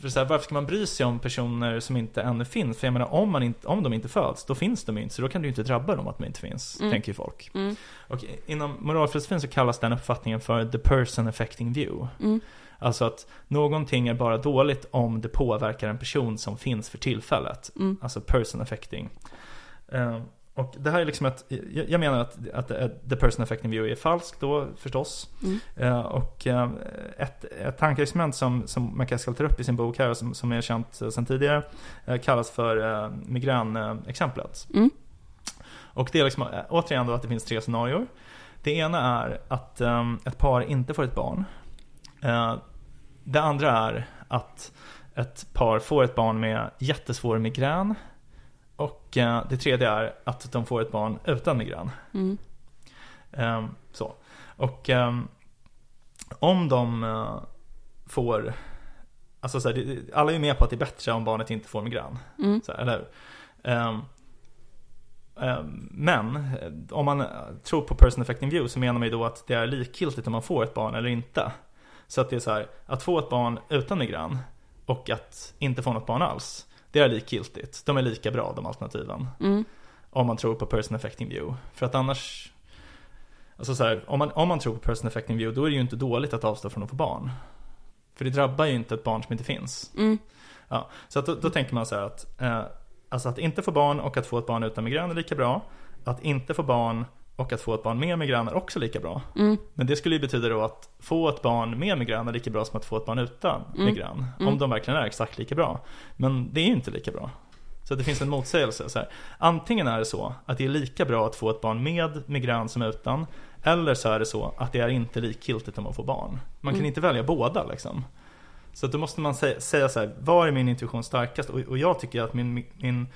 För så här, varför ska man bry sig om personer som inte ännu finns? För jag menar, om, man inte, om de inte föds, då finns de ju inte. Så då kan du ju inte drabba dem att de inte finns, Mm. tänker ju folk. mm, Och inom moralfilosofin så kallas den uppfattningen för the person affecting view. mm, Alltså att någonting är bara dåligt om det påverkar en person som finns för tillfället. Alltså person affecting. Eh, och det här är liksom ett, jag menar att, att the person affecting view är falskt då förstås. mm, Eh, och eh, ett, ett tankeexperiment som, som McCaskill tar upp i sin bok här, som, som är känt eh, sedan tidigare, eh, kallas för eh, migränexemplet. mm, Och det är liksom, återigen då att det finns tre scenarier. Det ena är att ett par inte får ett barn. Det andra är att ett par får ett barn med jättesvår migrän. Och eh, det tredje är att de får ett barn utan migrän. mm, Ehm, så. Och ehm, om de eh, får, alltså så här, alla är ju med på att det är bättre om barnet inte får migrän. Mm. Så här, eller hur? Ehm, men eh, om man tror på person affecting view så menar man ju då att det är likgiltigt om man får ett barn eller inte. Så att det är så här, att få ett barn utan migrän och att inte få något barn alls. Det är likgiltigt. De är lika bra de alternativen. Mm. Om man tror på person affecting view. För att annars Alltså så här, om, man, om man tror på person affecting view då är det ju inte dåligt att avstå från att få barn. För det drabbar ju inte ett barn som inte finns. Mm. Ja, så att då, då tänker man så här att eh, Alltså att inte få barn och att få ett barn utan migrän är lika bra. Att inte få barn och att få ett barn med migrän är också lika bra. Mm. Men det skulle ju betyda då att få ett barn med migrän är lika bra som att få ett barn utan migrän. Om de verkligen är exakt lika bra. Men det är ju inte lika bra. Så det finns en motsägelse. Så här. Antingen är det så att det är lika bra att få ett barn med migrän som utan. Eller så är det så att det är inte likgiltigt om man får barn. Man kan inte välja båda liksom. Så då måste man säga, säga så här, var är min intuition starkast? Och, och jag tycker att min, min,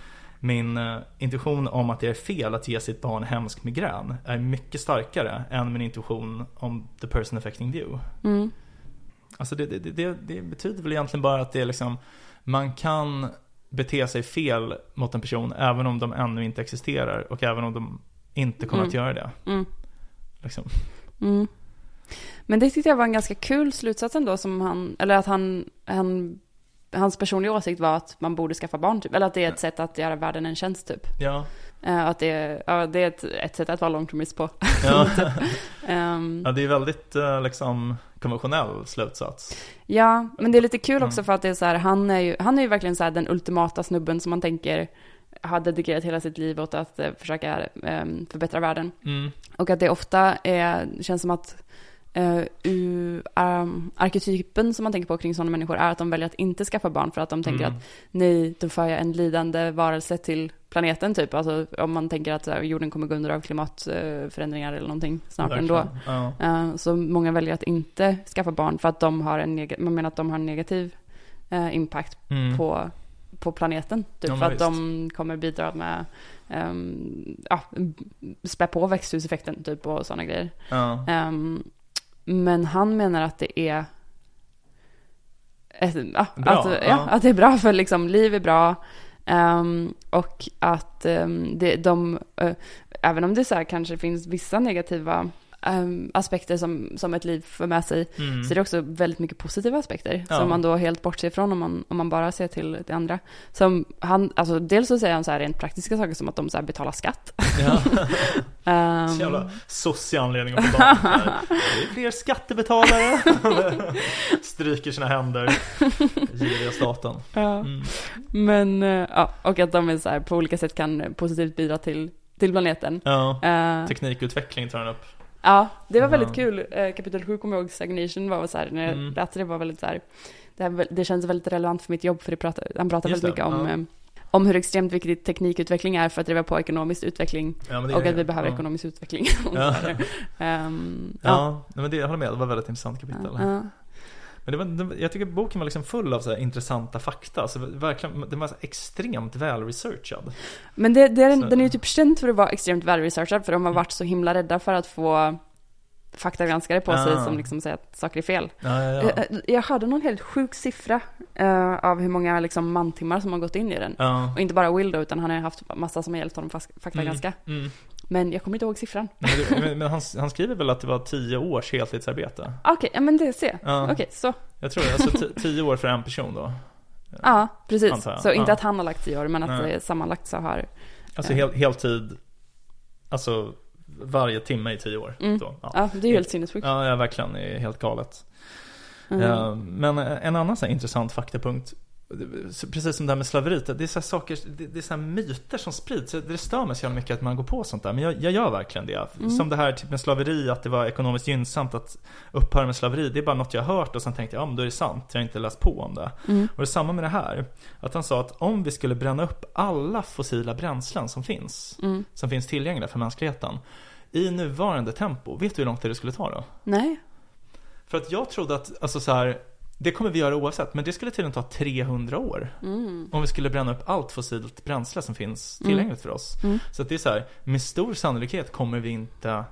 min eh, intuition om att det är fel att ge sitt barn hemsk migrän är mycket starkare än min intuition om the person affecting view. Mm. Alltså det, det, det, det betyder väl egentligen bara att det är liksom, man kan bete sig fel mot en person även om de ännu inte existerar och även om de inte kommer att göra det. Mm. Liksom. Mm. Men det tyckte jag var en ganska kul slutsats ändå som han, eller att han, han hans personliga åsikt var att man borde skaffa barn typ, eller att det är ett sätt att göra världen en tjänst typ. Ja, Eh, att det, är- ja, det är ett, ett sätt att vara långtråkigt på. ja. [laughs] Ehm, ja det är väldigt eh, liksom konventionell slutsats. Ja, men det är lite kul Mm. också för att det är så här, han är ju, han är ju verkligen så här den ultimata snubben som man tänker har dedikerat hela sitt liv åt att eh, försöka eh, förbättra världen. Mm. Och att det ofta är, känns som att uh, um, arketypen som man tänker på kring sådana människor är att de väljer att inte skaffa barn för att de tänker Mm. att nej, då för jag en lidande varelse till planeten typ. Alltså om man tänker att här, jorden kommer gå under av klimatförändringar eller någonting snart ändå. Ja. Eh, Så många väljer att inte skaffa barn för att de har en, neg- man menar att de har en negativ eh, impact Mm. på, på planeten. Typ Ja, för att visst. de kommer bidra med, um, ja, spä på växthuseffekten typ och sådana grejer. Ja. Ehm, men han menar att det är ett, ja, att, ja, ja. att det är bra för liksom, liv är bra. ehm, och att um, det, de, eh, även om det så här, kanske finns vissa negativa ehm, aspekter som, som ett liv för med sig, Mm. så är det också väldigt mycket positiva aspekter Ja. som man då helt bortser ifrån om man, om man bara ser till det andra. Som han, alltså dels så säger han så här rent praktiska saker som att de så här betalar skatt. Ja. [laughs] Ehm, Så jävla sossig anledning att få barn. Det är fler skattebetalare. [laughs] Stryker sina händer. Giriga staten. ja. Mm. Men, eh, ja, och att de är så här, på olika sätt kan positivt bidra till, till planeten. Ja. Eh, Teknikutveckling tar han upp. Ja, det var väldigt kul. Uh, kapitel 7 kommer jag ihåg, stagnation var så här, när jag Mm. läste det var väldigt så här, det, här, det känns väldigt relevant för mitt jobb, för pratar, han pratar Just väldigt mycket det, om, ja. eh, om hur extremt viktigt teknikutveckling är för att driva på ekonomisk utveckling Ja, och att vi behöver ja. ekonomisk utveckling. Ja. [laughs] Ehm, ja. Ja, men det, jag håller med. Det var ett väldigt intressant kapitel. Men det var, jag tycker boken var liksom full av så intressanta fakta. Så verkligen, den var extremt väl researchad. Men det, det är, Så- den är ju typ känd för att vara extremt välresearchad för de har varit så himla rädda för att få faktagranskare på sig Ah. som liksom säger att saker är fel. Ja, ja, ja. Jag, jag hörde någon helt sjuk siffra eh, av hur många liksom, mantimmar som har gått in i den. ja. Och inte bara Will då, utan han har haft massa som har hjälpt honom fast- faktagranska. Mm. Mm. Men jag kommer inte ihåg siffran. [laughs] Men, men, men han, han skriver väl att det var tio års heltidsarbete? Okej, ja men det ser jag. Ja. Okej, så. Jag tror det. Alltså ti- tio år för en person då. Ja, precis. Så inte Ja. att han har lagt tio år, men att Nej. det sammanlagt så har... Alltså hel, heltid, alltså varje timme i tio år. Mm. Då. Ja. Ja, det är ju helt sinnessjukt. Ja, ja, verkligen. Det är helt galet. Mm. Ja, men en annan så intressant faktapunkt Precis som det här med slaveriet, det är så saker, det är så myter som sprids. Det stör mig så jävla mycket att man går på sånt där, men jag, jag gör verkligen det. Mm. Som det här typ med slaveri, att det var ekonomiskt gynnsamt att upphöra med slaveri. Det är bara något jag har hört och sen tänkte jag, ja men då är det sant. Jag har inte läst på om det. Mm. Och det är samma med det här. Att han sa att om vi skulle bränna upp alla fossila bränslen som finns, Mm. som finns tillgängliga för mänskligheten, i nuvarande tempo, vet du hur långt det skulle ta då? Nej. För att jag trodde att, alltså så här, det kommer vi göra oavsett, men det skulle tydligen ta 300 år. Mm. Om vi skulle bränna upp allt fossilt bränsle som finns tillgängligt för oss. Mm. Så det är så här, med stor sannolikhet kommer vi inte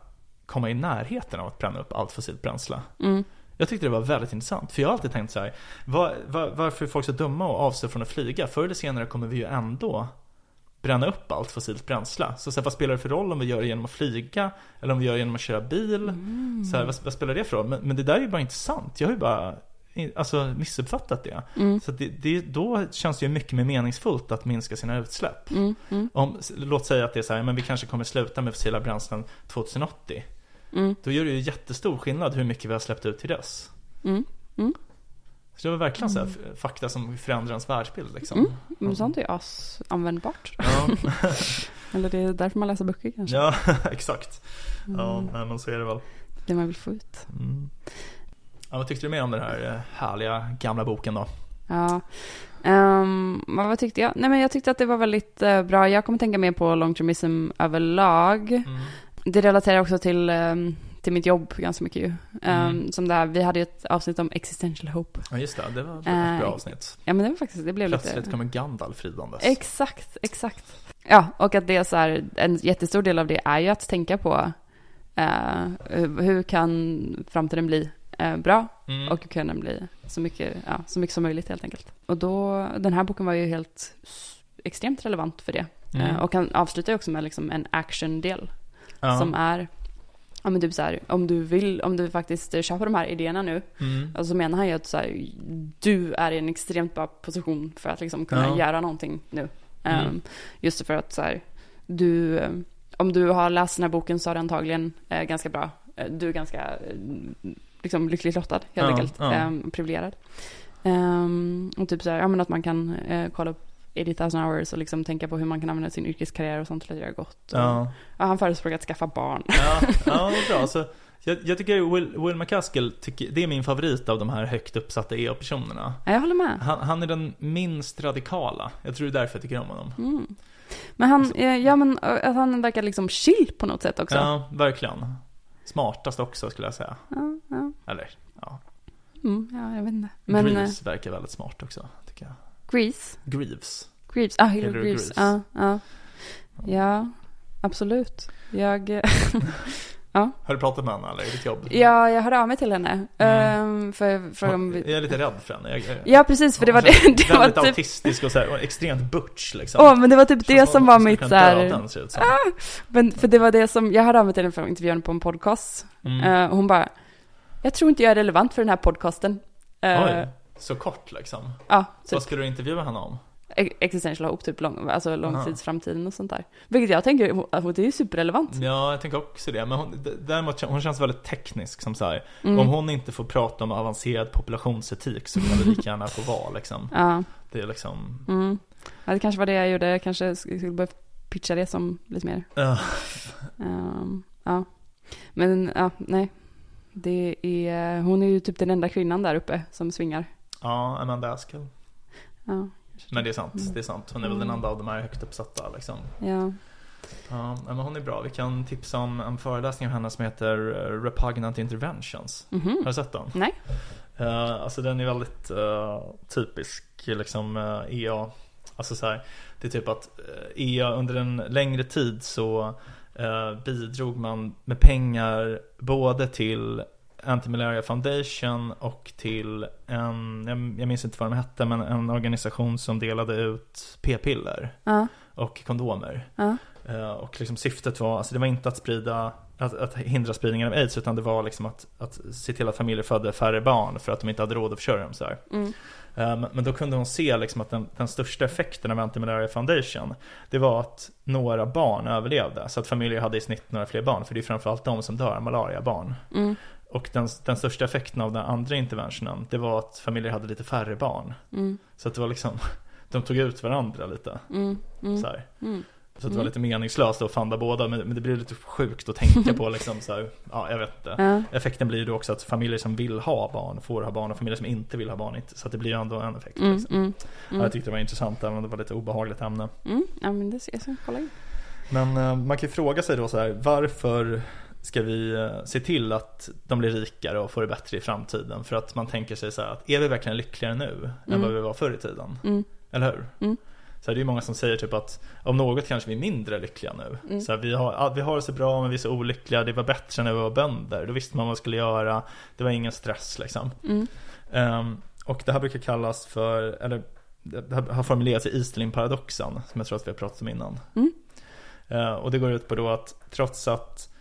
komma i närheten av att bränna upp allt fossilt bränsle. Mm. Jag tyckte det var väldigt intressant, för jag har alltid tänkt så här, var, var, varför är folk så dumma och avstår från att flyga? Förr eller senare kommer vi ju ändå bränna upp allt fossilt bränsle. Så, så här, vad spelar det för roll om vi gör det genom att flyga? Eller om vi gör det genom att köra bil? Så här, vad, vad spelar det för roll? Men, men det där är ju bara inte sant. Jag har ju bara alltså, missuppfattat det. Så att det, det, då känns det ju mycket mer meningsfullt att minska sina utsläpp. Om, låt säga att det är så här, men vi kanske kommer sluta med fossila bränslen 2080. Då gör det ju jättestor skillnad hur mycket vi har släppt ut till dess. Så det var verkligen så här, fakta som förändrar ens världsbild liksom. Men sånt är ju asanvändbart. Ja, [laughs] Eller det är därför man läser böcker kanske. ja [laughs] exakt. Ja, men så är det väl. Det man vill få ut. Ja, vad tyckte du mer om den här eh, härliga gamla boken då? Ja. Ehm, vad tyckte jag? Nej men jag tyckte att det var väldigt eh, bra. Jag kommer tänka mer på longtermism överlag. Mm. Det relaterar också till, ehm, till mitt jobb ganska mycket ju. Mm. Som där, vi hade ju ett avsnitt om existential hope. Ja, just det. Det var ett Eh, bra avsnitt. Ja men det var faktiskt, det blev Plötsligt lite... kommer Gandalf ridandes. Exakt, exakt. Ja, och att det är så här, en jättestor del av det är ju att tänka på eh, hur hur kan framtiden bli eh, bra Mm. och den bli så mycket, ja, så mycket som möjligt helt enkelt. Och då, den här boken var ju helt extremt relevant för det. Mm. Eh, och han avslutar ju också med liksom en action-del ja. som är Ja men typ så här, om du vill, om du faktiskt på de här idéerna nu, Mm. alltså så menar han ju att så här, du är i en extremt bra position för att liksom kunna Ja. göra någonting nu. Mm. Um, just för att så här, du, eh, om du har läst den här boken så har du antagligen eh, ganska bra, eh, du är ganska eh, liksom lyckligt lottad helt Ja, enkelt, ja. um, privilegierad. Um, och typ så här, ja men att man kan eh, kolla upp 80,000 hours och liksom tänka på hur man kan använda sin yrkeskarriär och sånt till att göra gott. Och, Ja. ja, han förespråkar att skaffa barn. Ja, ja det är bra. Alltså, jag, jag tycker Will, Will McCaskill, tycker, det är min favorit av de här högt uppsatta EA-personerna. Ja, jag håller med. Han, han är den minst radikala. Jag tror det är därför jag tycker om honom. Mm. Men han, eh, ja men eh, att han verkar liksom chill på något sätt också. Ja, verkligen. Smartast också skulle jag säga. Ja, ja. Eller, ja. Mm, ja jag vet inte. Men eh, Greaves verkar väldigt smart också, tycker jag. Grease, Greaves. Greaves, ah Hillary Hillary Greaves. Greaves. Ja, ja. Ja, absolut. Jag, [laughs] eh, Har du pratat med henne eller i ditt jobb? ja, jag hörde av mig till henne. Mm. Ehm, för, för om Jag är lite rädd för henne. Jag, Ja, precis, för det var det. [laughs] Det var väldigt typ, autistisk och, så här, och extremt butch liksom. åh, men det var typ det som hon var skulle mitt så här, henne, ser ut som. men för det var det som, jag hörde av mig till henne för henne på en podcast. Mm. Och hon bara, jag tror inte jag är relevant för den här podcasten. Eh, Oj, så kort liksom. Ja, typ. Vad ska du intervjua henne om? Ex- Existential hope, typ lång, alltså långtidsframtiden och sånt där. Vilket jag tänker, det är ju superrelevant. Ja, jag tänker också det. Men hon, däremot, hon känns väldigt teknisk som så här. Mm. Om hon inte får prata om avancerad populationsetik så kan det lika gärna få vara liksom. [laughs] Ja, Det är liksom, mm. ja, det kanske var det jag gjorde. Jag kanske skulle börja pitcha det som lite mer. ja. ehm, ja. Men, ja, nej. Det är, hon är ju typ den enda kvinnan där uppe som svingar. ja, Amanda Askell. Ja, Men det är sant, det är sant. Hon är väl den enda av de här högt uppsatta liksom. ja. Ja, men hon är bra. Vi kan tipsa om en föreläsning av henne som heter eh, Repugnant Interventions. Mhm. Har du sett den? Nej. Eh, alltså den är väldigt eh, typisk liksom eh, EA. Alltså så här, det är typ att EA under en längre tid så bidrog man med pengar både till Anti-Malaria Foundation och till en, jag, jag minns inte vad de hette, men en organisation som delade ut p-piller Ja, och kondomer. ja. Eh, Och liksom syftet var, alltså det var inte att sprida, att, att hindra spridningen av aids utan det var liksom att, att se till att familjer födde färre barn för att de inte hade råd att försörja dem så. Mm. Men men då kunde hon se liksom att den, den största effekten av Anti-Malaria Foundation Det var att några barn överlevde Så att familjer hade i snitt några fler barn För det är framförallt de som dör av malaria, barn Mm. Och den, den största effekten av den andra interventionen Det var att familjer hade lite färre barn Mm. Så att det var liksom [laughs] De tog ut varandra lite Mm. Mm. så. Mm. Så det var lite meningslöst att fanda båda men, men det blir lite sjukt att tänka på liksom så här, Ja jag vet inte Ja. Effekten blir ju då också att familjer som vill ha barn får ha barn och familjer som inte vill ha barn inte Så det blir ju ändå en effekt Mm. liksom. Mm. Ja, jag tyckte det var intressant även om det var lite obehagligt ämne Mm. Ja, men det ser jag. kolla in. Men eh, man kan ju fråga sig då så här Varför ska vi eh, se till att de blir rikare och får det bättre i framtiden? För att man tänker sig så här att är vi verkligen lyckligare nu än Mm. vad vi var förr i tiden? Mm. Eller hur? Mm. Så här, det är många som säger typ att om något kanske vi är mindre lyckliga nu. Mm. Så här, vi, har, vi har det så bra men vi är så olyckliga. Det var bättre när vi var bönder. Då visste man vad man skulle göra. Det var ingen stress liksom. Ehm, och det här brukar kallas för, eller det här har formulerats i Easterlin-paradoxen som jag tror att vi har pratat om innan. Eh, och det går ut på då att trots att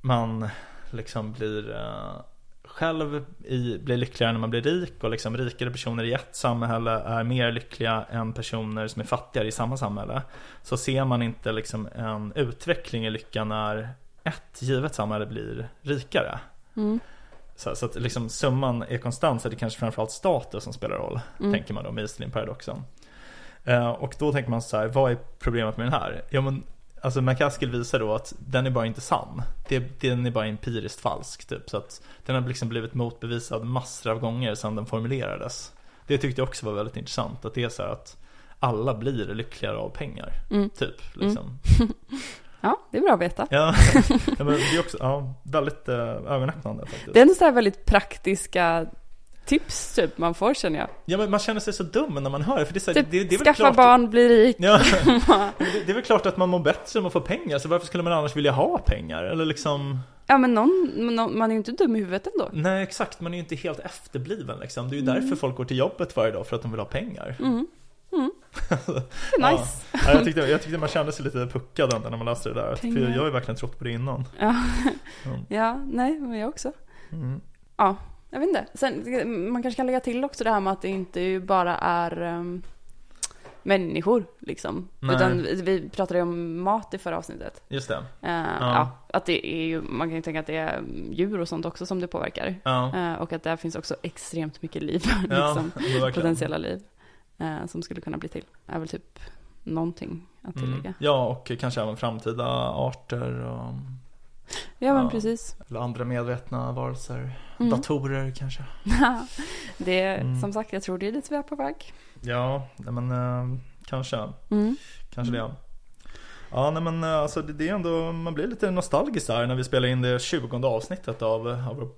man liksom blir eh, själv i, blir lyckligare när man blir rik och liksom rikare personer i ett samhälle är mer lyckliga än personer som är fattigare i samma samhälle. Så ser man inte liksom en utveckling i lycka när ett givet samhälle blir rikare. Mm. Så, så att liksom summan är konstant så det är kanske framförallt status som spelar roll. Mm. Tänker man då med Easterlin-paradoxen. Eh, och då tänker man så här, vad är problemet med den här? Ja men Alltså McCaskill visar då att den är bara inte sann. Det, den är bara empiriskt falsk typ. Så att den har liksom blivit motbevisad massor av gånger sedan den formulerades. Det tyckte jag också var väldigt intressant. Att det är så här att alla blir lyckligare av pengar. Mm. Typ liksom. [laughs] Ja, det är bra att veta. [laughs] Ja, men det är också ja, väldigt eh, ögonöppnande faktiskt. Det är så här väldigt praktiska tips typ man får känner jag. Ja men man känner sig så dum när man hör det. För det är, så Typ, det, det är skaffa klart, barn, bli rik. Ja, [laughs] det, är väl klart att man mår bättre om man får pengar. Så varför skulle man annars vilja ha pengar? Eller liksom Ja men någon, någon, man är ju inte dum i huvudet ändå. Nej exakt, man är ju inte helt efterbliven liksom. Det är ju Mm. därför folk går till jobbet varje dag, för att de vill ha pengar. Mm. Mm. Det är [laughs] nice. Ja, jag, tyckte, jag tyckte man kände sig lite puckad när man läste det där. För Pengar. jag har ju verkligen trott på det innan. Ja. Mm. ja, nej, men jag också. Mm. Ja, jag vet inte. Sen, man kanske kan lägga till också det här med att det inte bara är um, människor liksom. Nej. Utan vi, vi pratade ju om mat i förra avsnittet. Just det. Eh, ja. att det är ju, man kan ju tänka att det är djur och sånt också som det påverkar. Ja, Eh, och att där finns också extremt mycket liv, [laughs] ja liksom, verkligen. potentiella liv. eh, som skulle kunna bli till. är väl typ någonting att tillägga. Mm. Ja, och kanske även framtida arter och Ja, men Ja. precis. eller andra medvetna varelser. Mm. Datorer kanske. det är, Mm. som sagt, jag tror det är dit vi är på väg. Ja, men eh, kanske. Mm. Kanske det. Ja, nej men eh, alltså det, det är ändå, man blir lite nostalgisk där när vi spelar in det 20 avsnittet av, av, vår,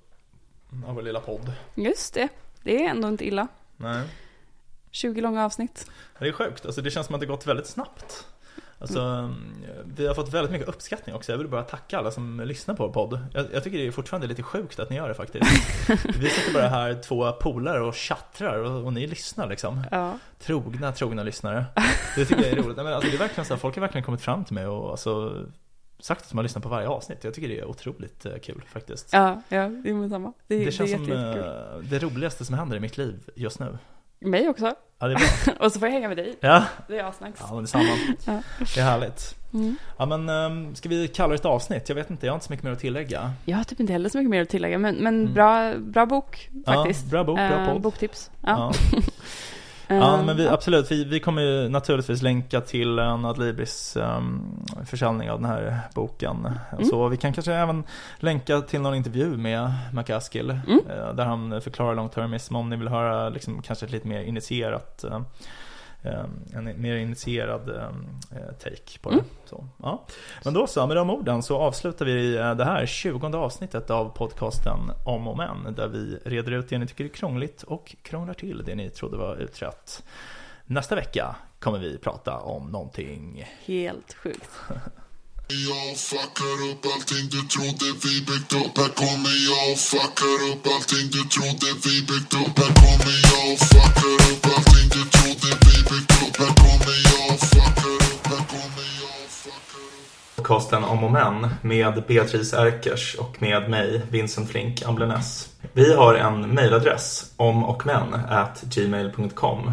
av vår lilla podd. Just det. Det är ändå inte illa. Nej. 20 långa avsnitt. Det är sjukt, alltså det känns som att det gått väldigt snabbt. Alltså, Mm. vi har fått väldigt mycket uppskattning också. Jag vill bara tacka alla som lyssnar på vår podd. Jag, jag tycker det är fortfarande lite sjukt att ni gör det faktiskt. [laughs] vi sitter bara här, två polare och tjattrar och, och ni lyssnar liksom. Ja. Trogna, trogna lyssnare. Det tycker jag är roligt. Nej, men alltså, det är verkligen så här, folk har verkligen kommit fram till mig och alltså, sagt att de har lyssnat på varje avsnitt. Jag tycker det är otroligt eh, kul faktiskt. Ja, ja, det är samma. Det, Det känns det är som eh, det roligaste som händer i mitt liv just nu. Mig också. Ja, det är bra. [laughs] Och så får jag hänga med dig. Ja, Det är asnice. ja men detsamma. Ja. Det är härligt. Mm. Ja men um, ska vi kalla det ett avsnitt? Jag vet inte, jag har inte så mycket mer att tillägga. Jag har typ inte heller så mycket mer att tillägga, men, men Mm. bra, bra bok faktiskt. Ja, bra bok, bra Eh, podd. boktips. Ja. Ja. [laughs] Eh, Ja, men vi, absolut. Vi, vi kommer ju naturligtvis länka till en Adlibris um, försäljning av den här boken. Mm. Så vi kan kanske även länka till någon intervju med McCaskill. Mm. eh, Där han förklarar långtermism om ni vill höra liksom, kanske ett lite mer initierat eh, eh, en mer initierad eh, take på det. Mm. Så, ja. Men då så, med de orden så avslutar vi eh, det här 20 avsnittet av podcasten Om och Men där vi reder ut det ni tycker är krångligt och krånglar till det ni trodde var utrett. Nästa vecka kommer vi prata om någonting Helt sjukt. [laughs] Jag fuckar upp allting du trodde vi byggt upp. Här kommer jag och fuckar upp allting du trodde vi byggt upp. Här kommer jag och fuckar upp allting du trodde vi byggt upp. Här kommer jag och fuckar upp Här kommer jag och fuckar upp. Podcasten Om och Men med Beatrice Erkers och med mig, Vincent Flink Amblenäs. Vi har en mejladress, omochmän at gmail.com